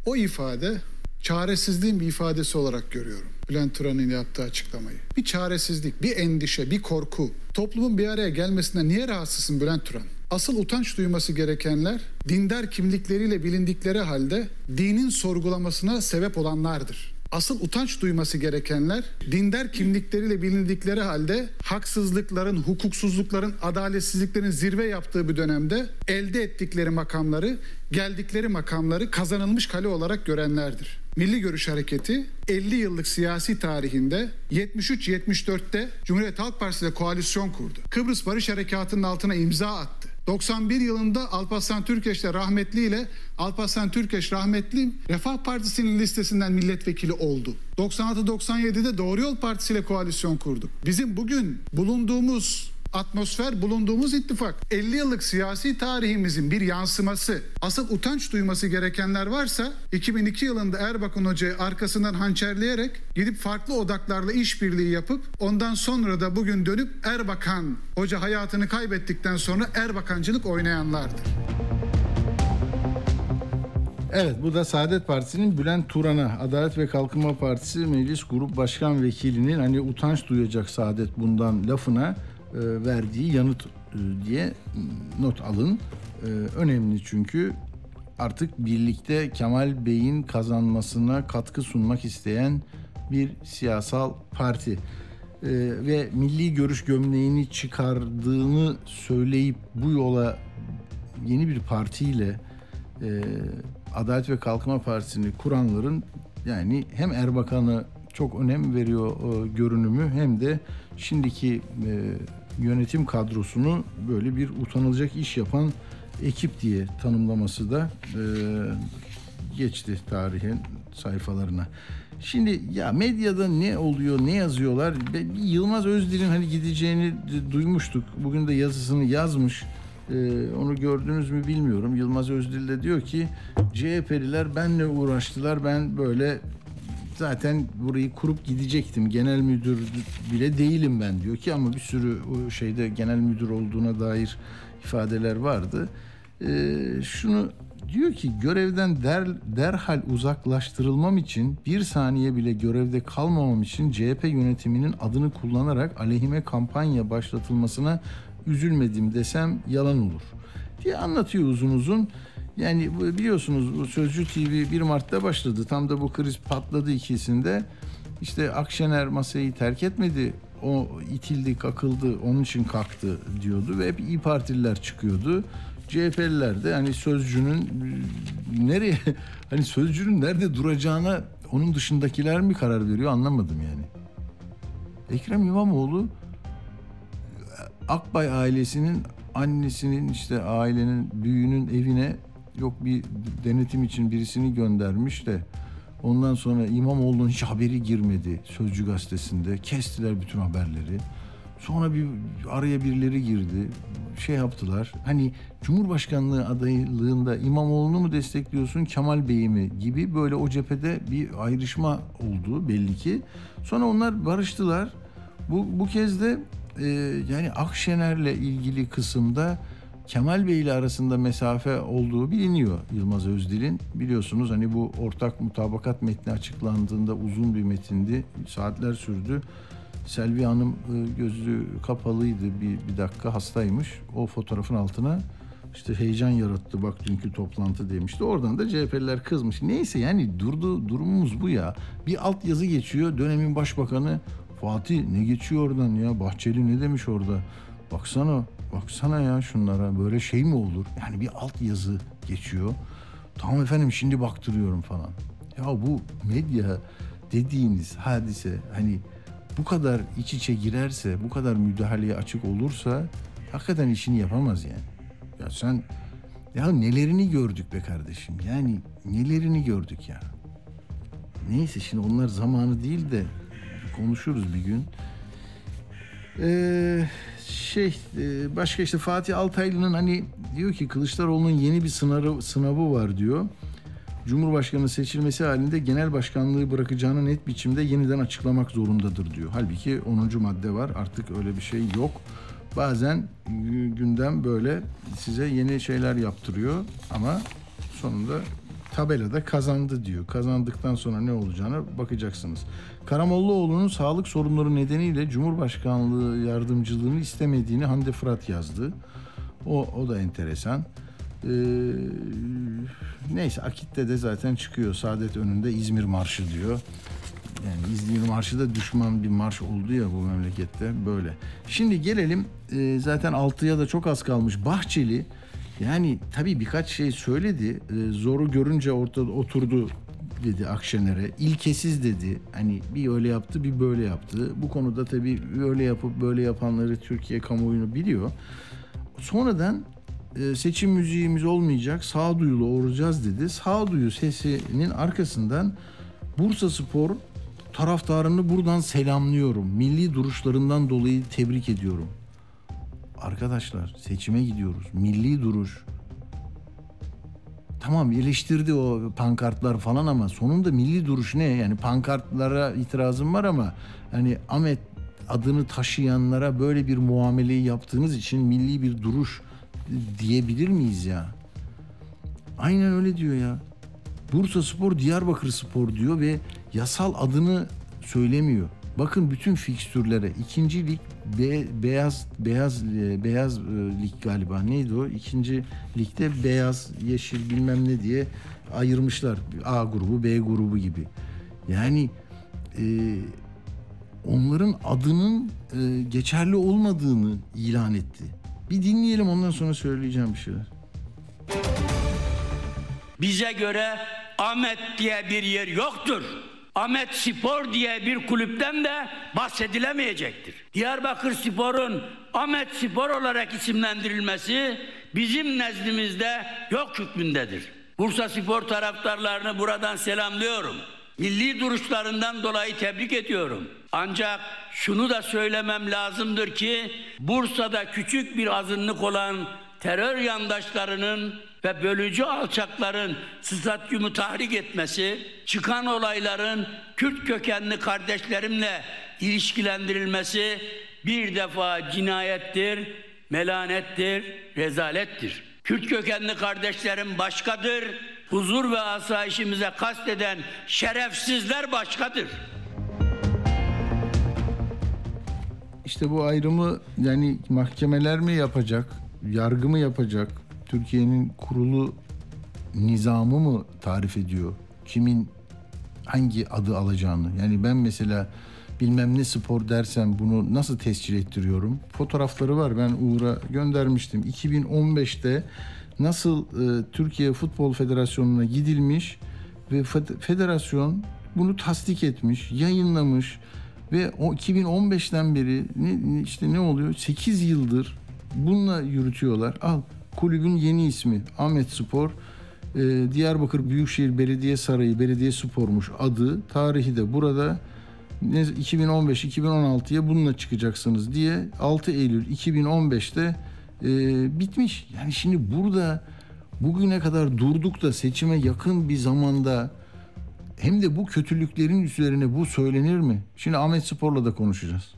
O ifade çaresizliğin bir ifadesi olarak görüyorum. Bülent Turan'ın yaptığı açıklamayı. Bir çaresizlik, bir endişe, bir korku. Toplumun bir araya gelmesinden niye rahatsızsın Bülent Turan? Asıl utanç duyması gerekenler dindar kimlikleriyle bilindikleri halde dinin sorgulamasına sebep olanlardır. Asıl utanç duyması gerekenler dindar kimlikleriyle bilindikleri halde haksızlıkların, hukuksuzlukların, adaletsizliklerin zirve yaptığı bir dönemde elde ettikleri makamları, geldikleri makamları kazanılmış kale olarak görenlerdir. Milli Görüş Hareketi 50 yıllık siyasi tarihinde 73-74'te Cumhuriyet Halk Partisi ile koalisyon kurdu. Kıbrıs Barış Harekatı'nın altına imza attı. 91 yılında Alparslan Türkeş ile rahmetli ile Alparslan Türkeş rahmetli Refah Partisi'nin listesinden milletvekili oldu. 96-97'de Doğru Yol Partisi ile koalisyon kurduk. Bizim bugün bulunduğumuz atmosfer bulunduğumuz ittifak 50 yıllık siyasi tarihimizin bir yansıması. Asıl utanç duyması gerekenler varsa 2002 yılında Erbakan Hoca'yı arkasından hançerleyerek gidip farklı odaklarla işbirliği yapıp ondan sonra da bugün dönüp Erbakan Hoca hayatını kaybettikten sonra Erbakancılık oynayanlardır. Evet bu da Saadet Partisi'nin Bülent Turan'a Adalet ve Kalkınma Partisi Meclis Grup Başkan Vekilinin hani utanç duyacak Saadet bundan lafına verdiği yanıt e, diye not alın. E, önemli çünkü artık birlikte Kemal Bey'in kazanmasına katkı sunmak isteyen bir siyasal parti ve milli görüş gömleğini çıkardığını söyleyip bu yola yeni bir partiyle e, Adalet ve Kalkınma Partisi'ni kuranların yani hem Erbakan'a çok önem veriyor e, görünümü hem de şimdiki e, yönetim kadrosunu böyle bir utanılacak iş yapan ekip diye tanımlaması da e, geçti tarihin sayfalarına. Şimdi ya medyada ne oluyor, ne yazıyorlar? Yılmaz Özdil'in hani gideceğini duymuştuk. Bugün de yazısını yazmış. Ee, onu gördünüz mü bilmiyorum. Yılmaz Özdil de diyor ki CHP'liler benle uğraştılar. Ben böyle zaten burayı kurup gidecektim. Genel müdür bile değilim ben diyor ki ama bir sürü o şeyde genel müdür olduğuna dair ifadeler vardı. Ee, şunu diyor ki görevden der, derhal uzaklaştırılmam için bir saniye bile görevde kalmamam için CHP yönetiminin adını kullanarak aleyhime kampanya başlatılmasına üzülmedim desem yalan olur diye anlatıyor uzun uzun. Yani biliyorsunuz bu Sözcü TV 1 Mart'ta başladı. Tam da bu kriz patladı ikisinde. İşte Akşener masayı terk etmedi. O itildi, kakıldı, onun için kalktı diyordu ve hep İyi Partililer çıkıyordu. CHP'liler de hani sözcünün e, nereye hani sözcünün nerede duracağına onun dışındakiler mi karar veriyor anlamadım yani. Ekrem İmamoğlu Akbay ailesinin annesinin işte ailenin büyüğünün evine yok bir denetim için birisini göndermiş de ondan sonra İmamoğlu'nun hiç haberi girmedi Sözcü gazetesinde. Kestiler bütün haberleri. Sonra bir araya birileri girdi. Şey yaptılar. Hani Cumhurbaşkanlığı adaylığında İmamoğlu'nu mu destekliyorsun Kemal Bey'i mi gibi böyle o cephede bir ayrışma oldu belli ki. Sonra onlar barıştılar. Bu, bu kez de e, yani Akşener'le ilgili kısımda Kemal Bey ile arasında mesafe olduğu biliniyor Yılmaz Özdil'in. Biliyorsunuz hani bu ortak mutabakat metni açıklandığında uzun bir metindi. Saatler sürdü. Selvi Hanım e, gözü kapalıydı bir, bir dakika hastaymış. O fotoğrafın altına işte heyecan yarattı bak dünkü toplantı demişti. Oradan da CHP'liler kızmış. Neyse yani durdu durumumuz bu ya. Bir alt yazı geçiyor dönemin başbakanı Fatih ne geçiyor oradan ya? Bahçeli ne demiş orada? Baksana, baksana ya şunlara böyle şey mi olur? Yani bir alt yazı geçiyor. Tamam efendim şimdi baktırıyorum falan. Ya bu medya dediğiniz hadise hani bu kadar iç içe girerse, bu kadar müdahaleye açık olursa hakikaten işini yapamaz yani. Ya sen ya nelerini gördük be kardeşim. Yani nelerini gördük ya. Neyse şimdi onlar zamanı değil de konuşuruz bir gün. Ee, şey e, başka işte Fatih Altaylı'nın hani diyor ki Kılıçdaroğlu'nun yeni bir sınavı, sınavı var diyor. Cumhurbaşkanı seçilmesi halinde genel başkanlığı bırakacağını net biçimde yeniden açıklamak zorundadır diyor. Halbuki 10. madde var artık öyle bir şey yok. Bazen gü- gündem böyle size yeni şeyler yaptırıyor ama sonunda tabelada kazandı diyor. Kazandıktan sonra ne olacağına bakacaksınız. Karamollaoğlu'nun sağlık sorunları nedeniyle Cumhurbaşkanlığı yardımcılığını istemediğini Hande Fırat yazdı. O, o da enteresan. Ee, neyse Akit'te de zaten çıkıyor. Saadet önünde İzmir Marşı diyor. Yani İzmir Marşı da düşman bir marş oldu ya bu memlekette böyle. Şimdi gelelim e, zaten 6'ya da çok az kalmış. Bahçeli yani tabii birkaç şey söyledi. E, zoru görünce ortada oturdu dedi Akşener'e. İlkesiz dedi. Hani bir öyle yaptı bir böyle yaptı. Bu konuda tabii öyle yapıp böyle yapanları Türkiye kamuoyunu biliyor. Sonradan e, seçim müziğimiz olmayacak, sağduyulu olacağız dedi. Sağduyu sesinin arkasından Bursa Spor taraftarını buradan selamlıyorum. Milli duruşlarından dolayı tebrik ediyorum. Arkadaşlar seçime gidiyoruz. Milli duruş. Tamam eleştirdi o pankartlar falan ama sonunda milli duruş ne? Yani pankartlara itirazım var ama hani Ahmet adını taşıyanlara böyle bir muameleyi yaptığınız için milli bir duruş diyebilir miyiz ya? Aynen öyle diyor ya. Bursa Spor Diyarbakır Spor diyor ve yasal adını söylemiyor. Bakın bütün fikstürlere ikinci lig be- beyaz beyaz e, beyaz e, lig galiba neydi o? İkinci ligde beyaz, yeşil bilmem ne diye ayırmışlar. A grubu, B grubu gibi. Yani e, onların adının e, geçerli olmadığını ilan etti. Bir dinleyelim ondan sonra söyleyeceğim bir şeyler. Bize göre Ahmet diye bir yer yoktur. Ahmet Spor diye bir kulüpten de bahsedilemeyecektir. Diyarbakır Spor'un Ahmet Spor olarak isimlendirilmesi bizim nezdimizde yok hükmündedir. Bursa Spor taraftarlarını buradan selamlıyorum. Milli duruşlarından dolayı tebrik ediyorum. Ancak şunu da söylemem lazımdır ki Bursa'da küçük bir azınlık olan terör yandaşlarının ve bölücü alçakların stadyumu tahrik etmesi, çıkan olayların Kürt kökenli kardeşlerimle ilişkilendirilmesi bir defa cinayettir, melanettir, rezalettir. Kürt kökenli kardeşlerim başkadır, huzur ve asayişimize kasteden şerefsizler başkadır. İşte bu ayrımı yani mahkemeler mi yapacak, yargı mı yapacak, Türkiye'nin kurulu nizamı mı tarif ediyor? Kimin hangi adı alacağını. Yani ben mesela bilmem ne spor dersem bunu nasıl tescil ettiriyorum? Fotoğrafları var. Ben Uğur'a göndermiştim. 2015'te nasıl e, Türkiye Futbol Federasyonu'na gidilmiş ve federasyon bunu tasdik etmiş, yayınlamış ve o 2015'ten beri ne, işte ne oluyor? 8 yıldır bununla yürütüyorlar. Al kulübün yeni ismi Ahmet Spor. Ee, Diyarbakır Büyükşehir Belediye Sarayı Belediye Spor'muş adı. Tarihi de burada 2015-2016'ya bununla çıkacaksınız diye 6 Eylül 2015'te e, bitmiş. Yani şimdi burada bugüne kadar durduk da seçime yakın bir zamanda hem de bu kötülüklerin üzerine bu söylenir mi? Şimdi Ahmet Spor'la da konuşacağız.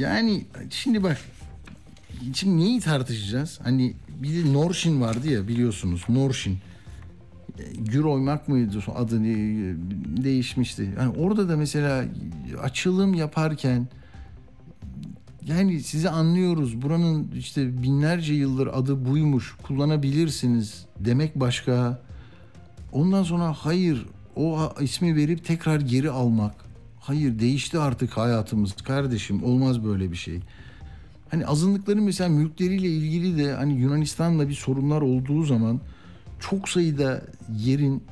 Yani şimdi bak şimdi neyi tartışacağız? Hani bir de Norşin vardı ya biliyorsunuz Norşin. Gür oymak mıydı adı değişmişti. Yani orada da mesela açılım yaparken yani sizi anlıyoruz. Buranın işte binlerce yıldır adı buymuş. Kullanabilirsiniz demek başka. Ondan sonra hayır o ismi verip tekrar geri almak. Hayır değişti artık hayatımız kardeşim olmaz böyle bir şey. Hani azınlıkların mesela mülkleriyle ilgili de hani Yunanistan'la bir sorunlar olduğu zaman çok sayıda yerin,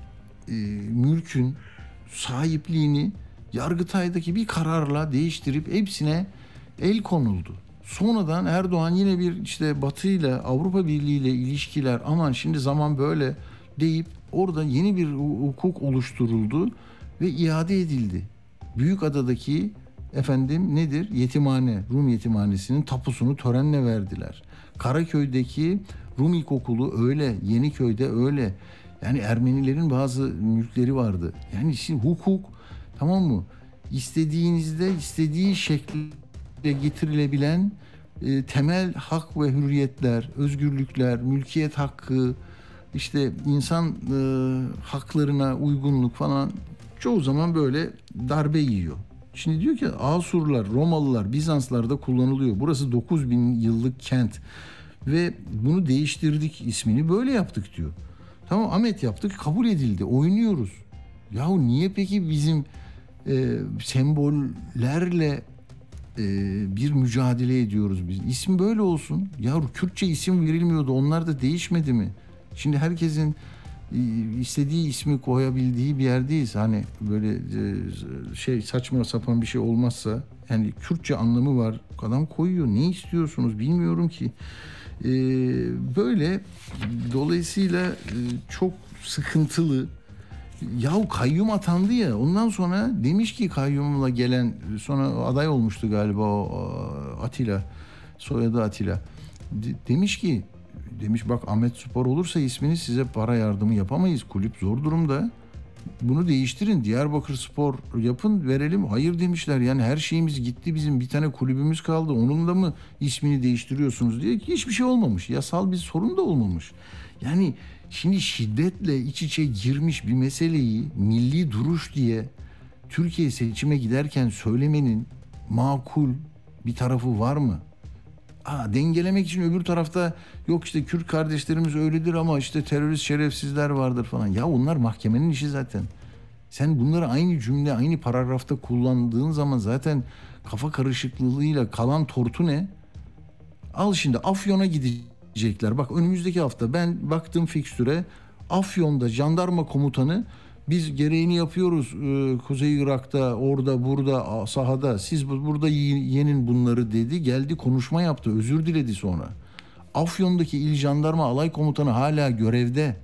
e, mülkün sahipliğini Yargıtay'daki bir kararla değiştirip hepsine el konuldu. Sonradan Erdoğan yine bir işte Batı ile Avrupa Birliği ile ilişkiler aman şimdi zaman böyle deyip orada yeni bir hukuk oluşturuldu ve iade edildi. Büyük Adadaki efendim nedir? Yetimhane, Rum yetimhanesinin tapusunu törenle verdiler. Karaköy'deki Rum İlkokulu öyle, Yeniköy'de öyle. Yani Ermenilerin bazı mülkleri vardı. Yani şimdi hukuk tamam mı? İstediğinizde istediği şekilde getirilebilen e, temel hak ve hürriyetler, özgürlükler, mülkiyet hakkı, işte insan e, haklarına uygunluk falan çoğu zaman böyle darbe yiyor. Şimdi diyor ki Asurlar, Romalılar, Bizanslar da kullanılıyor. Burası 9000 yıllık kent ve bunu değiştirdik ismini böyle yaptık diyor. Tamam Ahmet yaptık kabul edildi oynuyoruz. Yahu niye peki bizim e, sembollerle e, bir mücadele ediyoruz biz? İsim böyle olsun. Ya Kürtçe isim verilmiyordu onlar da değişmedi mi? Şimdi herkesin istediği ismi koyabildiği bir yerdeyiz. Hani böyle e, şey saçma sapan bir şey olmazsa yani Kürtçe anlamı var. Adam koyuyor. Ne istiyorsunuz bilmiyorum ki. Ee, böyle dolayısıyla e, çok sıkıntılı. Yahu kayyum atandı ya ondan sonra demiş ki kayyumla gelen sonra aday olmuştu galiba o Atilla soyadı Atilla. De, demiş ki demiş bak Ahmet Spor olursa ismini size para yardımı yapamayız. Kulüp zor durumda. bunu değiştirin. Diyarbakır Spor yapın verelim. Hayır demişler. Yani her şeyimiz gitti bizim bir tane kulübümüz kaldı. Onun da mı ismini değiştiriyorsunuz diye hiçbir şey olmamış. Yasal bir sorun da olmamış. Yani şimdi şiddetle iç içe girmiş bir meseleyi milli duruş diye Türkiye seçime giderken söylemenin makul bir tarafı var mı? Aa, dengelemek için öbür tarafta yok işte Kürt kardeşlerimiz öyledir ama işte terörist şerefsizler vardır falan. Ya onlar mahkemenin işi zaten. Sen bunları aynı cümle aynı paragrafta kullandığın zaman zaten kafa karışıklığıyla kalan tortu ne? Al şimdi Afyon'a gidecekler. Bak önümüzdeki hafta ben baktım fikstüre Afyon'da jandarma komutanı biz gereğini yapıyoruz e, Kuzey Irak'ta orada burada sahada siz burada yenin bunları dedi geldi konuşma yaptı özür diledi sonra. Afyon'daki il jandarma alay komutanı hala görevde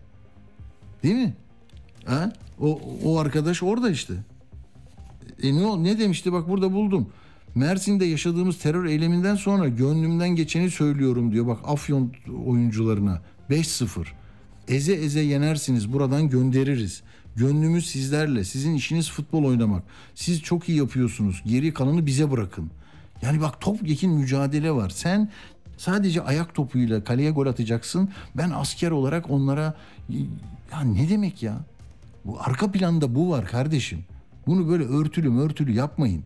değil mi? Ha? O, o arkadaş orada işte. E ne, ne demişti bak burada buldum. Mersin'de yaşadığımız terör eyleminden sonra gönlümden geçeni söylüyorum diyor. Bak Afyon oyuncularına 5-0. Eze eze yenersiniz buradan göndeririz. Gönlümüz sizlerle. Sizin işiniz futbol oynamak. Siz çok iyi yapıyorsunuz. Geri kalanı bize bırakın. Yani bak topyekin mücadele var. Sen sadece ayak topuyla kaleye gol atacaksın. Ben asker olarak onlara ya ne demek ya? Bu arka planda bu var kardeşim. Bunu böyle örtülü örtülü yapmayın.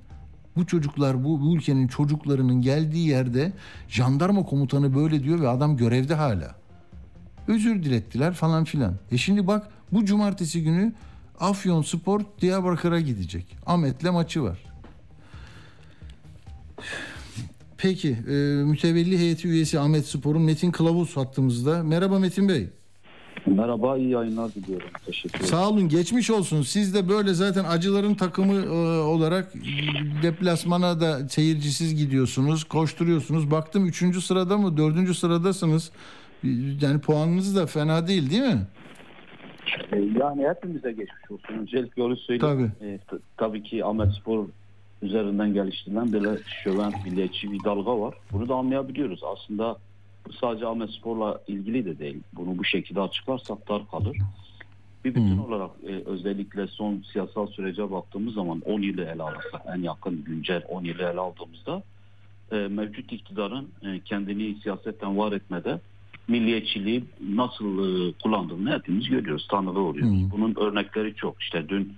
Bu çocuklar bu, bu ülkenin çocuklarının geldiği yerde jandarma komutanı böyle diyor ve adam görevde hala. Özür dilettiler falan filan. E şimdi bak bu cumartesi günü Afyon Spor Diyarbakır'a gidecek. Ahmet'le maçı var. Peki e, mütevelli heyeti üyesi Ahmet Spor'un Metin Kılavuz hattımızda. Merhaba Metin Bey. Merhaba, iyi yayınlar diliyorum. Teşekkür ederim. Sağ olun, geçmiş olsun. Siz de böyle zaten acıların takımı e, olarak deplasmana da seyircisiz gidiyorsunuz, koşturuyorsunuz. Baktım üçüncü sırada mı, dördüncü sıradasınız. Yani puanınız da fena değil değil mi? E, yani hepimize geçmiş olsun. Öncelikle öyle söyleyeyim. Tabii. E, tabii ki Ahmet Spor üzerinden geliştirilen böyle şöven milliyetçi bir dalga var. Bunu da anlayabiliyoruz. Aslında bu sadece Ahmet Spor'la ilgili de değil. Bunu bu şekilde açıklarsak dar kalır. Bir bütün hmm. olarak e, özellikle son siyasal sürece baktığımız zaman 10 yılı ele alırsak en yakın güncel 10 yılı ele aldığımızda e, mevcut iktidarın e, kendini siyasetten var etmede milliyetçiliği nasıl e, kullandığını hepimiz görüyoruz, tanılı oluyoruz. Hmm. Bunun örnekleri çok. İşte dün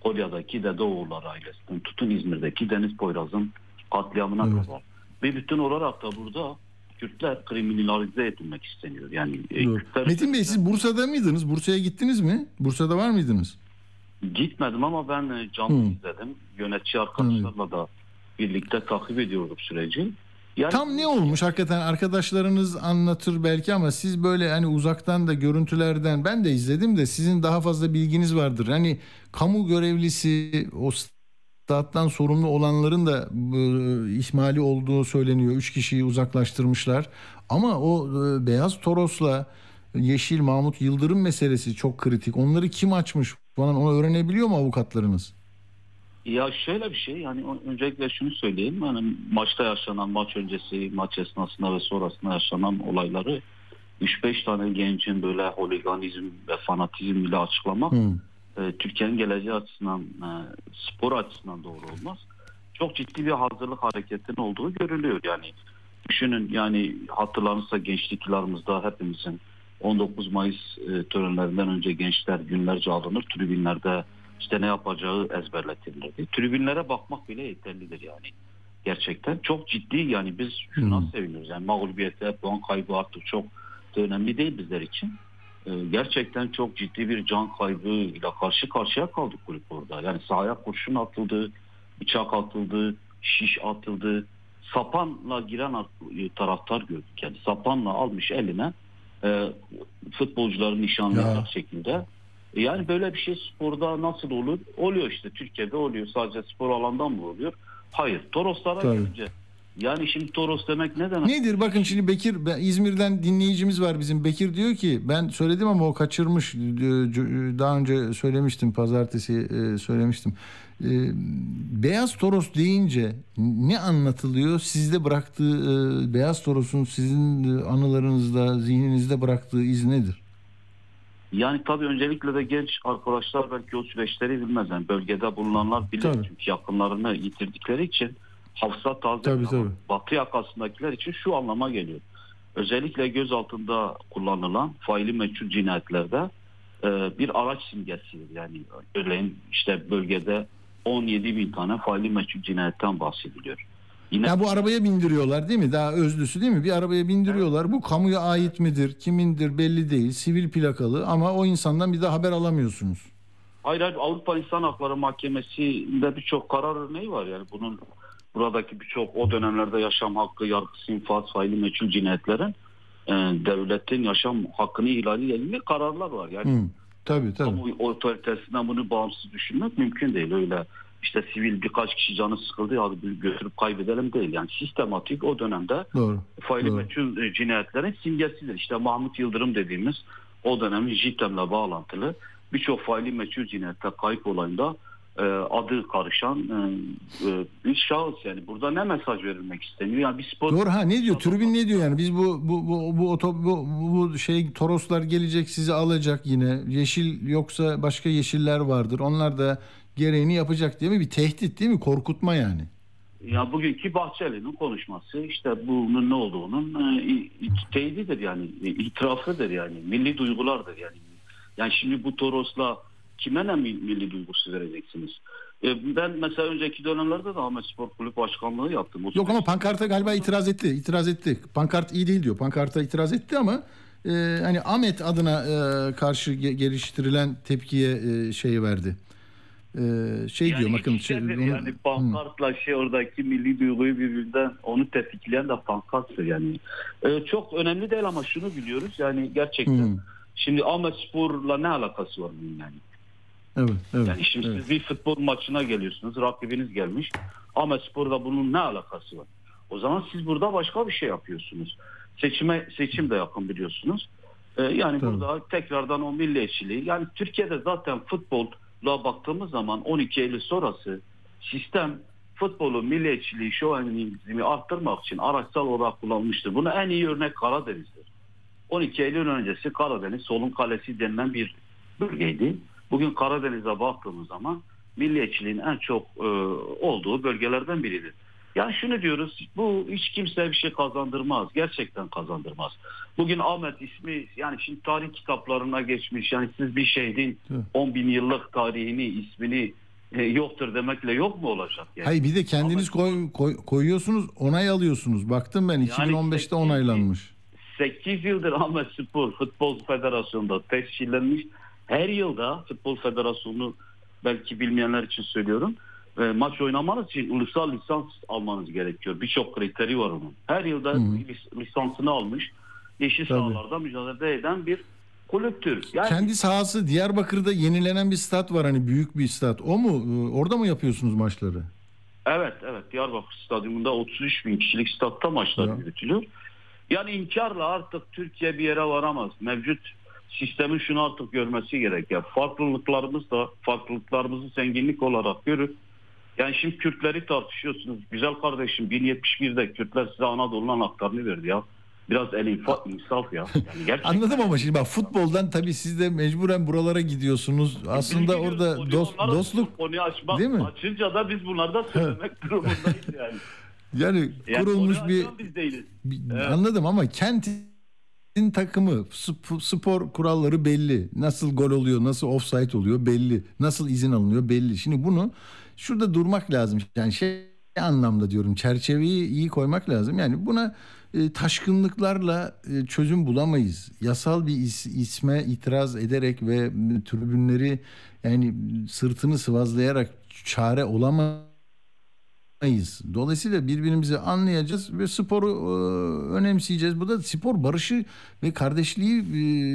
Konya'daki Dedeoğulları ailesinden tutun İzmir'deki Deniz Poyraz'ın katliamına evet. kadar. Bir bütün olarak da burada Kürtler kriminalize edilmek isteniyor. Yani e, Kürtler Metin Bey siz Bursa'da mıydınız? Bursa'ya gittiniz mi? Bursa'da var mıydınız? Gitmedim ama ben e, canlı hmm. izledim. Yönetici arkadaşlarla hmm. da birlikte takip ediyorduk süreci. Yani, Tam ne olmuş hakikaten arkadaşlarınız anlatır belki ama siz böyle hani uzaktan da görüntülerden ben de izledim de sizin daha fazla bilginiz vardır. Hani kamu görevlisi o stat'tan sorumlu olanların da e, ihmali olduğu söyleniyor. Üç kişiyi uzaklaştırmışlar. Ama o e, Beyaz Toros'la Yeşil Mahmut Yıldırım meselesi çok kritik. Onları kim açmış falan onu öğrenebiliyor mu avukatlarınız? Ya şöyle bir şey yani öncelikle şunu söyleyeyim yani maçta yaşanan maç öncesi maç esnasında ve sonrasında yaşanan olayları 3-5 tane gencin böyle holiganizm ve fanatizm ile açıklamak hmm. e, Türkiye'nin geleceği açısından e, spor açısından doğru olmaz. Çok ciddi bir hazırlık hareketinin olduğu görülüyor yani. Düşünün yani hatırlanırsa gençlik yıllarımızda hepimizin 19 Mayıs e, törenlerinden önce gençler günlerce alınır tribünlerde işte ne yapacağı ezberletilirdi. Tribünlere bakmak bile yeterlidir yani. Gerçekten çok ciddi yani biz şuna hmm. seviniyoruz. Yani mağlubiyete, puan kaybı artık çok da önemli değil bizler için. Ee, gerçekten çok ciddi bir can kaybıyla karşı karşıya kaldık kulüp orada. Yani sahaya kurşun atıldı, bıçak atıldı, şiş atıldı. Sapanla giren taraftar gördük. Yani sapanla almış eline e, futbolcuların nişanlayacak şekilde yani böyle bir şey sporda nasıl olur? Oluyor işte Türkiye'de oluyor. Sadece spor alandan mı oluyor? Hayır. Toroslara Tabii. gelince yani şimdi Toros demek ne demek? Nedir? Bakın şimdi Bekir İzmir'den dinleyicimiz var bizim. Bekir diyor ki ben söyledim ama o kaçırmış. Daha önce söylemiştim pazartesi e, söylemiştim. E, Beyaz Toros deyince ne anlatılıyor? Sizde bıraktığı e, Beyaz Toros'un sizin anılarınızda, zihninizde bıraktığı iz nedir? Yani tabii öncelikle de genç arkadaşlar belki o süreçleri bilmez. Yani bölgede bulunanlar bilir. Tabii. Çünkü yakınlarını yitirdikleri için hafıza taze. Tabii, tabii. Batı yakasındakiler için şu anlama geliyor. Özellikle göz altında kullanılan faili meçhul cinayetlerde e, bir araç simgesidir. Yani örneğin işte bölgede 17 bin tane faili meçhul cinayetten bahsediliyor. Yine Ya bu arabaya bindiriyorlar değil mi? Daha özlüsü değil mi? Bir arabaya bindiriyorlar. Bu kamuya ait midir, kimindir belli değil. Sivil plakalı ama o insandan bir de haber alamıyorsunuz. Hayır, hayır Avrupa İnsan Hakları Mahkemesi'nde birçok karar örneği var yani bunun buradaki birçok o dönemlerde yaşam hakkı, yargısı, infaz, faili meçhul cinayetlerin e, devletin yaşam hakkını ihlaliyle ilgili kararlar var. Yani Hı. Tabii tabii. kamu otoritesinden bunu bağımsız düşünmek mümkün değil. Öyle işte sivil birkaç kişi canı sıkıldı bir götürüp kaybedelim değil. Yani sistematik o dönemde Doğru. faili Doğru. e, cinayetlerin simgesidir. İşte Mahmut Yıldırım dediğimiz o dönemin JITEM'le bağlantılı birçok faili meçhul cinayette kayıp olayında e, adı karışan e, e, bir şahıs yani. Burada ne mesaj verilmek isteniyor? Yani bir spor Doğru ha ne diyor? Tribün ne diyor yani? Biz bu bu bu bu, oto, bu, bu şey Toroslar gelecek sizi alacak yine. Yeşil yoksa başka yeşiller vardır. Onlar da gereğini yapacak diye mi? Bir tehdit değil mi? Korkutma yani. Ya bugünkü Bahçeli'nin konuşması işte bunun ne olduğunun e, teydidir yani e, itirafıdır yani milli duygulardır yani. Yani şimdi bu Toros'la kime ne mi- milli duygusu vereceksiniz? E, ben mesela önceki dönemlerde de Ahmet Spor Kulübü Başkanlığı yaptım. O Yok ama pankarta galiba itiraz etti. İtiraz etti. Pankart iyi değil diyor. Pankarta itiraz etti ama e, hani Ahmet adına e, karşı ge- geliştirilen tepkiye e, şey verdi. E, şey Yani diyor bakın şey, onu- yani pankartla şey oradaki milli duyguyu birbirinden onu tetikleyen de pankarttır yani. E, çok önemli değil ama şunu biliyoruz yani gerçekten. Hı. Şimdi Ahmet Spor'la ne alakası var bunun yani? evet evet. Yani şimdi evet. siz bir futbol maçına geliyorsunuz, rakibiniz gelmiş. Ahmet Spor'da bunun ne alakası var? O zaman siz burada başka bir şey yapıyorsunuz. Seçime seçim de yakın biliyorsunuz. Ee, yani Tabii. burada tekrardan o milliyetçiliği yani Türkiye'de zaten futbolla baktığımız zaman 12 Eylül sonrası sistem futbolu milliyetçiliği şovenizmi arttırmak için araçsal olarak kullanmıştır. Buna en iyi örnek Karadeniz'dir. 12 Eylül öncesi Karadeniz solun kalesi denilen bir bölgeydi. Bugün Karadeniz'e baktığımız zaman milliyetçiliğin en çok e, olduğu bölgelerden biridir. Yani şunu diyoruz bu hiç kimseye bir şey kazandırmaz. Gerçekten kazandırmaz. Bugün Ahmet ismi yani şimdi tarih kitaplarına geçmiş. Yani siz bir şehrin Evet. 10 bin yıllık tarihini ismini e, yoktur demekle yok mu olacak? Yani? Hayır bir de kendiniz koy, koy- koyuyorsunuz, onay alıyorsunuz. Baktım ben 2015'te sekiz- onaylanmış. 8 yıldır Ahmet Spor Futbol Federasyonu'nda tescillenmiş. Her yılda Futbol Federasyonu belki bilmeyenler için söylüyorum. E, maç oynamanız için ulusal lisans almanız gerekiyor. Birçok kriteri var onun. Her yılda lis- lisansını almış. Yeşil Tabii. sahalarda mücadele eden bir kulüptür. Yani Kendi sahası Diyarbakır'da yenilenen bir stat var hani büyük bir stat. O mu? Ee, Orada mı yapıyorsunuz maçları? Evet evet Diyarbakır Stadyumunda 33 bin kişilik statta maçlar Ya. yürütülüyor. Yani inkarla artık Türkiye bir yere varamaz. Mevcut sistemin şunu artık görmesi gerekiyor. Farklılıklarımız da farklılıklarımızı zenginlik olarak görüp yani şimdi Kürtleri tartışıyorsunuz. Güzel kardeşim 1071'de Kürtler size Anadolu'nun haklarını verdi ya. Biraz el infa, insaf ya. Yani gerçekten. Anladım ama şimdi bak futboldan tabii siz de mecburen buralara gidiyorsunuz. Aslında Biz orada dost, dostluk konuyu açmak, değil mi? Açınca da biz bunları da söylemek durumundayız yani. yani yani kurulmuş bir, biz değiliz. bir- anladım ama kentin takımı sp- spor kuralları belli. Nasıl gol oluyor, nasıl offside oluyor belli. Nasıl izin alınıyor belli. Şimdi bunu şurada durmak lazım. Yani şey anlamda diyorum çerçeveyi iyi koymak lazım. Yani buna e, taşkınlıklarla e, çözüm bulamayız. Yasal bir is- isme itiraz ederek ve e, tribünleri yani sırtını sıvazlayarak çare olamayız. Dolayısıyla birbirimizi anlayacağız ve sporu e, önemseyeceğiz. Bu da spor barışı ve kardeşliği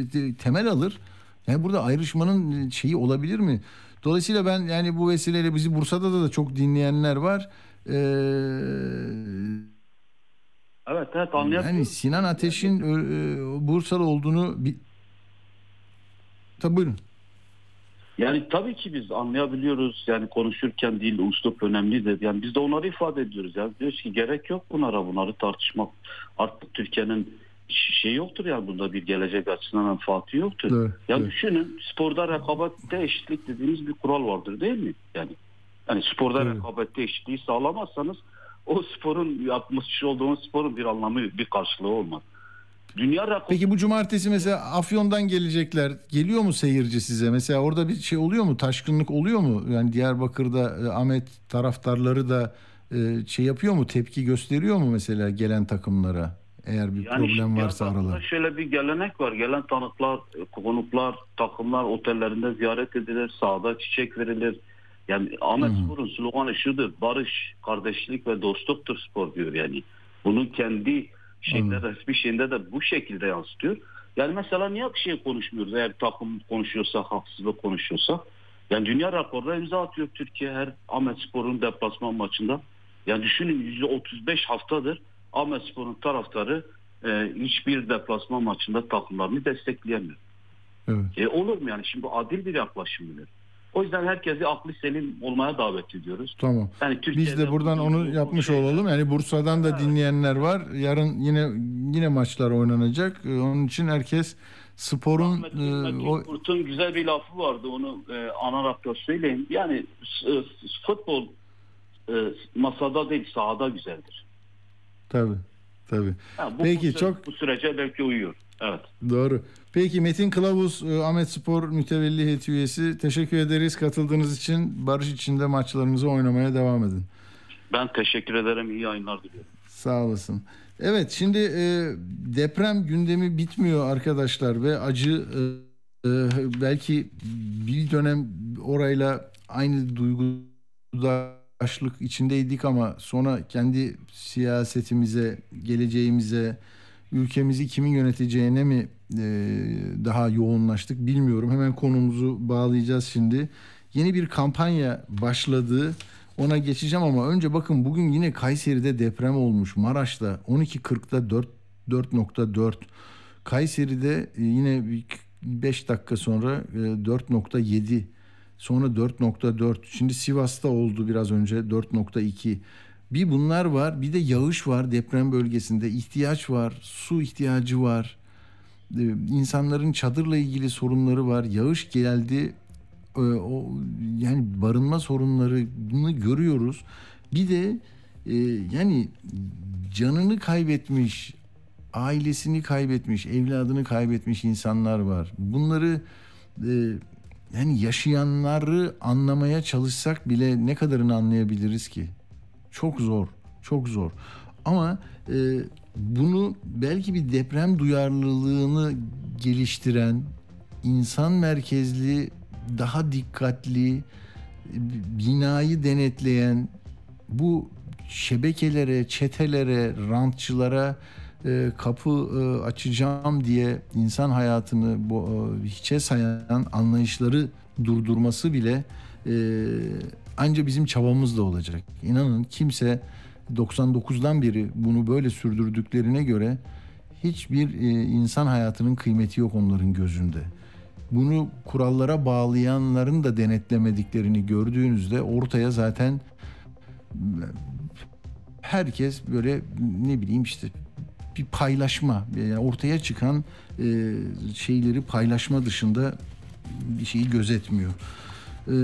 e, te- temel alır. Yani burada ayrışmanın şeyi olabilir mi? Dolayısıyla ben yani bu vesileyle bizi Bursa'da da, da çok dinleyenler var. Ee, Evet evet anlayabiliyorum. yani Sinan Ateş'in e, e, Bursalı olduğunu bir... Tabii buyurun. Yani tabii ki biz anlayabiliyoruz. Yani konuşurken dil, üslup önemlidir. Yani biz de onları ifade ediyoruz. Yani diyoruz ki gerek yok bunlara bunları tartışmak. Artık Türkiye'nin şey yoktur yani bunda bir gelecek açısından menfaati yoktur. Evet, ya evet. düşünün sporda rekabette eşitlik dediğimiz bir kural vardır değil mi? Yani yani sporda Evet. rekabette eşitliği sağlamazsanız o sporun yapmış olduğunuz sporun bir anlamı bir karşılığı olmaz. Dünya rekoru Peki bu cumartesi mesela Afyon'dan gelecekler. Geliyor mu seyirci size? Mesela orada bir şey oluyor mu? Taşkınlık oluyor mu? Yani Diyarbakır'da e, Ahmet taraftarları da e, şey yapıyor mu? Tepki gösteriyor mu mesela gelen takımlara? Eğer bir problem şimdi varsa aralar. Şöyle bir gelenek var. Gelen tanıklar, konuklar, takımlar otellerinde ziyaret edilir. Sahada çiçek verilir. Yani Ahmet Spor'un sloganı şudur. Barış, kardeşlik ve dostluktur spor diyor yani. Bunun kendi şeyinde, resmi şeyinde de bu şekilde yansıtıyor. Yani mesela niye bir şey konuşmuyoruz? Eğer takım konuşuyorsa, haksızlık konuşuyorsa. Yani dünya raporuna imza atıyor Türkiye her Ahmet Spor'un deplasman maçında. Yani düşünün %35 haftadır Ahmet Spor'un taraftarı e, hiçbir deplasman maçında takımlarını destekleyemiyor. Evet. E, olur mu yani? Şimdi bu adil bir yaklaşım bilir. O yüzden herkesi aklı selim olmaya davet ediyoruz. Tamam. Yani Biz Türkiye'de de buradan bu- onu yapmış bu- olalım. Yani Bursa'dan da dinleyenler var. Yarın yine yine maçlar oynanacak. Ee, Onun için herkes sporun Ahmet e, o Kurt'un güzel bir lafı vardı onu e, ana rapta söyleyeyim. Yani e, futbol e, masada değil sahada güzeldir. Tabii tabii. Ha, bu, Peki, bu, çok- bu sürece belki uyuyor. Evet. Doğru. Peki Metin Kılavuz e, Ahmet Spor mütevelli heyeti üyesi. Teşekkür ederiz katıldığınız için. Barış içinde maçlarınızı oynamaya devam edin. Ben teşekkür ederim. İyi yayınlar diliyorum. Sağ olasın. Evet şimdi e, deprem gündemi bitmiyor arkadaşlar ve acı e, e, belki bir dönem orayla aynı duygudaşlık içindeydik ama sonra kendi siyasetimize, geleceğimize, ülkemizi kimin yöneteceğine mi e, daha yoğunlaştık bilmiyorum. Hemen konumuzu bağlayacağız şimdi. Yeni bir kampanya başladı. Ona geçeceğim ama önce bakın bugün yine Kayseri'de deprem olmuş. Maraş'ta 12.40'da 4 4.4. Kayseri'de e, yine 5 dakika sonra e, 4.7. Sonra 4.4. Şimdi Sivas'ta oldu biraz önce 4.2. Bir bunlar var. Bir de yağış var deprem bölgesinde. ihtiyaç var. Su ihtiyacı var. Ee, insanların çadırla ilgili sorunları var. Yağış geldi. Ee, o yani barınma sorunlarını görüyoruz. Bir de e, yani canını kaybetmiş, ailesini kaybetmiş, evladını kaybetmiş insanlar var. Bunları e, yani yaşayanları anlamaya çalışsak bile ne kadarını anlayabiliriz ki? Çok zor, çok zor. Ama e, bunu belki bir deprem duyarlılığını geliştiren, insan merkezli, daha dikkatli, binayı denetleyen, bu şebekelere, çetelere, rantçılara e, kapı e, açacağım diye insan hayatını bu, e, hiçe sayan anlayışları durdurması bile e, anca bizim çabamızla olacak. İnanın kimse 99'dan beri bunu böyle sürdürdüklerine göre hiçbir e, insan hayatının kıymeti yok onların gözünde. Bunu kurallara bağlayanların da denetlemediklerini gördüğünüzde ortaya zaten herkes böyle ne bileyim işte bir paylaşma yani ortaya çıkan e, şeyleri paylaşma dışında bir şeyi gözetmiyor. E,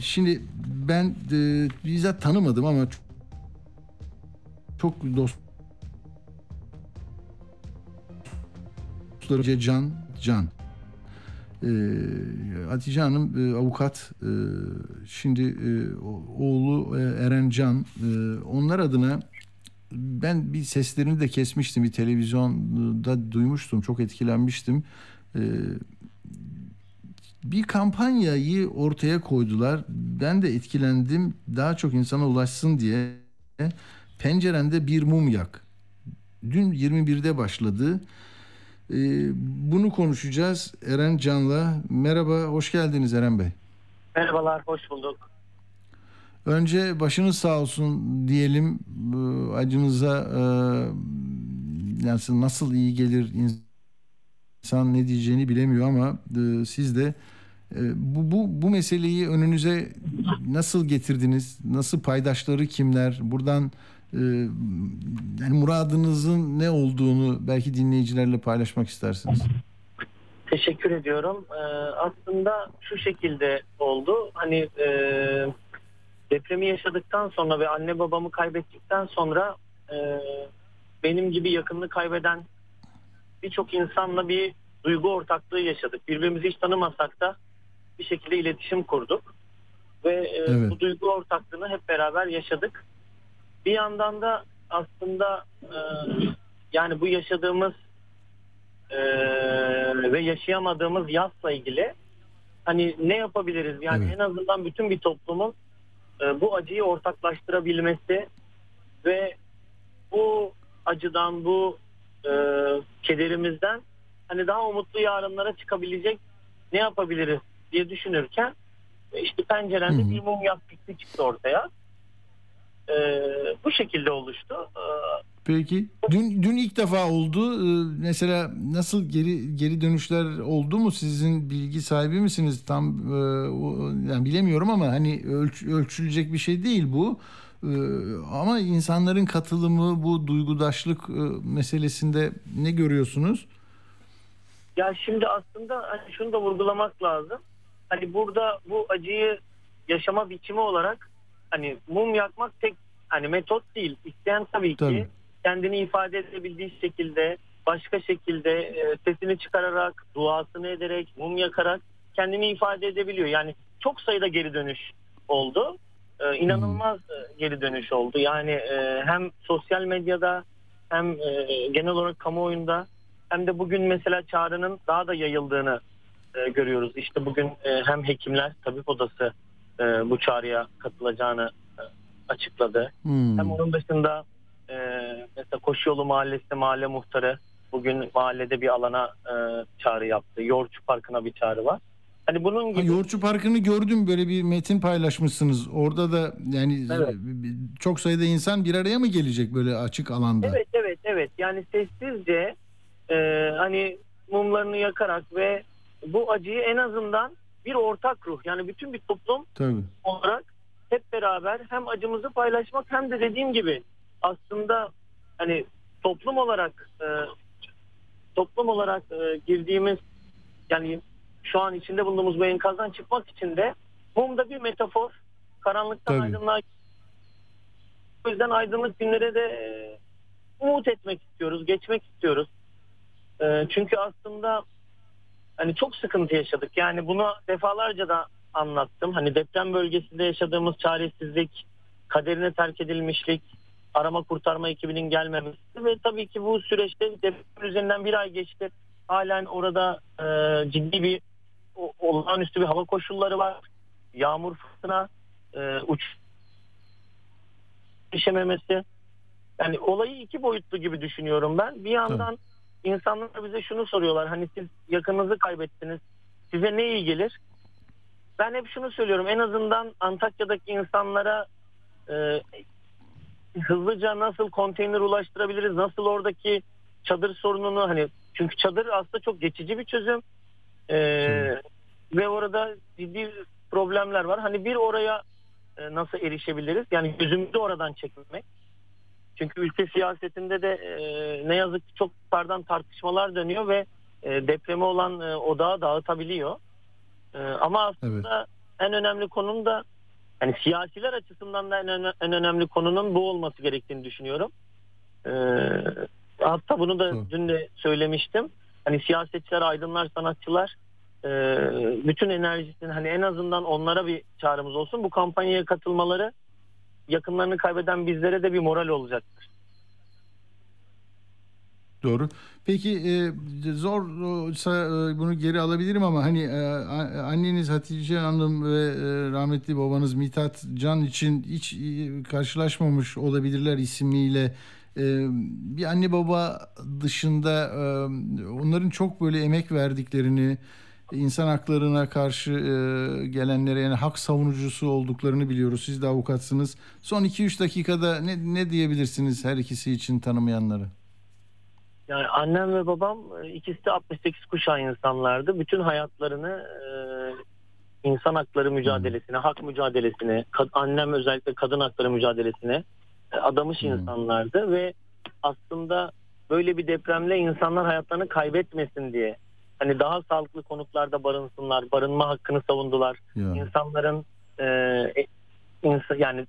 şimdi ben e, bizzat tanımadım ama çok dost dostları Can Can ee, Hatice Hanım e, avukat e, şimdi e, oğlu e, Eren Can e, onlar adına ben bir seslerini de kesmiştim bir televizyonda duymuştum çok etkilenmiştim Ee, bir kampanyayı ortaya koydular ben de etkilendim daha çok insana ulaşsın diye pencerende bir mum yak dün 21'de başladı ee, bunu konuşacağız Eren Can'la. Merhaba, hoş geldiniz Eren Bey. Merhabalar, hoş bulduk. Önce başınız sağ olsun diyelim. Acınıza e, yani nasıl iyi gelir insan ne diyeceğini bilemiyor ama e, siz de e, bu, bu, bu meseleyi önünüze nasıl getirdiniz? Nasıl paydaşları kimler? Buradan yani muradınızın ne olduğunu belki dinleyicilerle paylaşmak istersiniz. Teşekkür ediyorum. Ee, aslında şu şekilde oldu. Hani e, depremi yaşadıktan sonra ve anne babamı kaybettikten sonra e, benim gibi yakınını kaybeden birçok insanla bir duygu ortaklığı yaşadık. Birbirimizi hiç tanımasak da bir şekilde iletişim kurduk. Ve e, Evet. bu duygu ortaklığını hep beraber yaşadık. Bir yandan da aslında e, yani bu yaşadığımız e, ve yaşayamadığımız yazla ilgili hani ne yapabiliriz? Yani Evet. en azından bütün bir toplumun e, bu acıyı ortaklaştırabilmesi ve bu acıdan, bu e, kederimizden hani daha umutlu yarınlara çıkabilecek ne yapabiliriz diye düşünürken e, işte pencerende hı. bir mum yak çıktı ortaya. E, bu şekilde oluştu. E, Peki dün dün ilk defa oldu. Ee, Mesela nasıl geri geri dönüşler oldu mu? Sizin bilgi sahibi misiniz? Tam e, yani bilemiyorum ama hani ölç, ölçülecek bir şey değil bu. Ee, Ama insanların katılımı bu duygudaşlık e, meselesinde ne görüyorsunuz? Ya şimdi aslında hani şunu da vurgulamak lazım. Hani burada bu acıyı yaşama biçimi olarak hani mum yakmak tek hani metot değil. İsteyen tabii ki Tabii. Kendini ifade edebildiği şekilde başka şekilde e, sesini çıkararak, duasını ederek, mum yakarak kendini ifade edebiliyor. Yani çok sayıda geri dönüş oldu. E, inanılmaz e, geri dönüş oldu. Yani e, hem sosyal medyada hem e, genel olarak kamuoyunda hem de bugün mesela çağrının daha da yayıldığını e, görüyoruz. İşte bugün e, hem hekimler, tabip odası e, bu çağrıya katılacağını e, açıkladı. Hmm. Hem onun dışında e, mesela Koşuyolu Mahallesi mahalle muhtarı bugün mahallede bir alana e, çağrı yaptı. Yoğurtçu Parkı'na bir çağrı var. Hani bunun Ha, gibi Yoğurtçu Parkı'nı gördüm böyle bir metin paylaşmışsınız. Orada da yani Evet. çok sayıda insan bir araya mı gelecek böyle açık alanda? Evet evet evet yani sessizce e, hani mumlarını yakarak ve bu acıyı en azından bir ortak ruh yani bütün bir toplum Tabii. olarak hep beraber hem acımızı paylaşmak hem de dediğim gibi aslında hani toplum olarak e, toplum olarak e, girdiğimiz yani şu an içinde bulunduğumuz bu enkazdan çıkmak için de mum da bir metafor. Karanlıktan Tabii. aydınlığa o yüzden aydınlık günlere de e, umut etmek istiyoruz, geçmek istiyoruz. E, çünkü aslında hani çok sıkıntı yaşadık. Yani bunu defalarca da anlattım. Hani deprem bölgesinde yaşadığımız çaresizlik, kaderine terk edilmişlik, arama kurtarma ekibinin gelmemesi ve tabii ki bu süreçte deprem üzerinden bir ay geçti. Halen orada e, ciddi bir o- olağanüstü bir hava koşulları var. Yağmur, fırtına, e, uç yetişememesi. Yani olayı iki boyutlu gibi düşünüyorum ben. Bir yandan insanlar bize şunu soruyorlar. Hani siz yakınınızı kaybettiniz. Size ne iyi gelir? Ben hep şunu söylüyorum. En azından Antakya'daki insanlara e, hızlıca nasıl konteyner ulaştırabiliriz? Nasıl oradaki çadır sorununu hani çünkü çadır aslında çok geçici bir çözüm. E, ve orada ciddi problemler var. Hani bir oraya e, nasıl erişebiliriz? Yani gözümüzü oradan çekmemek. Çünkü ülke siyasetinde de e, ne yazık ki çok yukarıdan tartışmalar dönüyor ve e, depremi olan e, odağı dağıtabiliyor. E, ama aslında en önemli konunun da yani siyasiler açısından da en, en önemli konunun bu olması gerektiğini düşünüyorum. E, hatta bunu da Doğru. dün de söylemiştim. Hani siyasetçiler, aydınlar, sanatçılar e, bütün enerjisini hani en azından onlara bir çağrımız olsun. Bu kampanyaya katılmaları yakınlarını kaybeden bizlere de bir moral olacaktır. Doğru. Peki e, zorsa e, bunu geri alabilirim ama hani e, anneniz Hatice Hanım ve e, rahmetli babanız Mithat Can için hiç e, karşılaşmamış olabilirler ismiyle. E, bir anne baba dışında e, onların çok böyle emek verdiklerini, insan haklarına karşı e, gelenlere yani hak savunucusu olduklarını biliyoruz. Siz de avukatsınız. Son 2-3 dakikada ne, ne diyebilirsiniz her ikisi için tanımayanlara? Yani annem ve babam e, ikisi de 68 kuşağı insanlardı. Bütün hayatlarını e, insan hakları mücadelesine, hak mücadelesine, annem özellikle kadın hakları mücadelesine e, adamış insanlardı ve aslında böyle bir depremle insanlar hayatlarını kaybetmesin diye hani daha sağlıklı konutlarda barınsınlar, barınma hakkını savundular. Ya. İnsanların e, e, ins- yani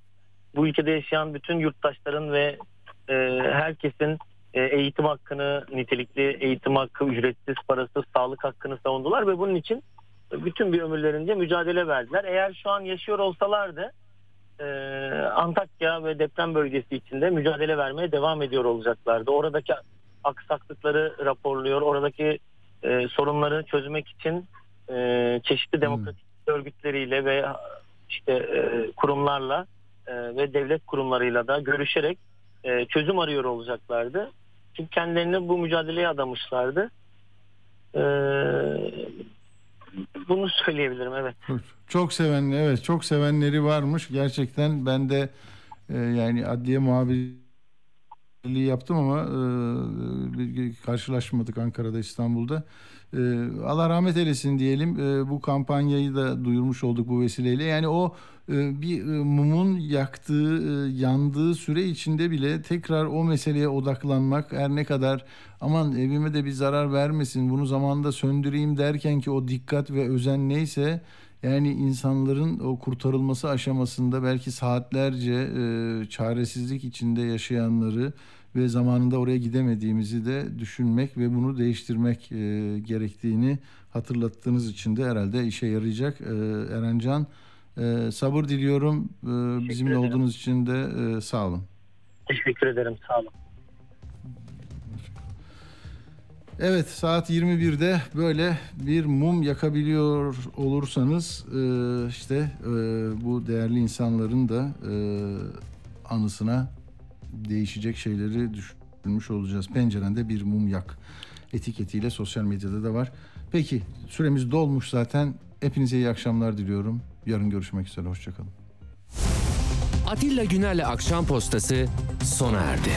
bu ülkede yaşayan bütün yurttaşların ve e, herkesin eğitim hakkını, nitelikli eğitim hakkı, ücretsiz, parasız sağlık hakkını savundular ve bunun için bütün bir ömürlerince mücadele verdiler. Eğer şu an yaşıyor olsalardı e, Antakya ve deprem bölgesi içinde mücadele vermeye devam ediyor olacaklardı. Oradaki aksaklıkları raporluyor, oradaki e, sorunları çözmek için e, çeşitli demokratik örgütleriyle ve işte e, kurumlarla e, ve devlet kurumlarıyla da görüşerek e, çözüm arıyor olacaklardı. Çünkü kendilerini bu mücadeleye adamışlardı. E, bunu söyleyebilirim evet. Çok sevenli evet çok sevenleri varmış gerçekten ben de e, yani adliye muhabirliği yaptım ama e, karşılaşmadık Ankara'da İstanbul'da. E, Allah rahmet eylesin diyelim. E, bu kampanyayı da duyurmuş olduk bu vesileyle. Yani o e, bir e, mumun yaktığı e, yandığı süre içinde bile tekrar o meseleye odaklanmak her ne kadar aman evime de bir zarar vermesin bunu zamanında söndüreyim derken ki o dikkat ve özen neyse yani insanların o kurtarılması aşamasında belki saatlerce e, çaresizlik içinde yaşayanları ve zamanında oraya gidemediğimizi de düşünmek ve bunu değiştirmek e, gerektiğini hatırlattığınız için de herhalde işe yarayacak. E, Erencan e, sabır diliyorum. E, bizimle ederim. olduğunuz için de e, sağ olun. Teşekkür ederim sağ olun. Evet saat 21'de böyle bir mum yakabiliyor olursanız e, işte e, bu değerli insanların da e, anısına değişecek şeyleri düşünmüş olacağız. Pencerende bir mum yak etiketiyle sosyal medyada da var. Peki süremiz dolmuş zaten. Hepinize iyi akşamlar diliyorum. Yarın görüşmek üzere. Hoşçakalın. Atilla Güner'le Akşam Postası sona erdi.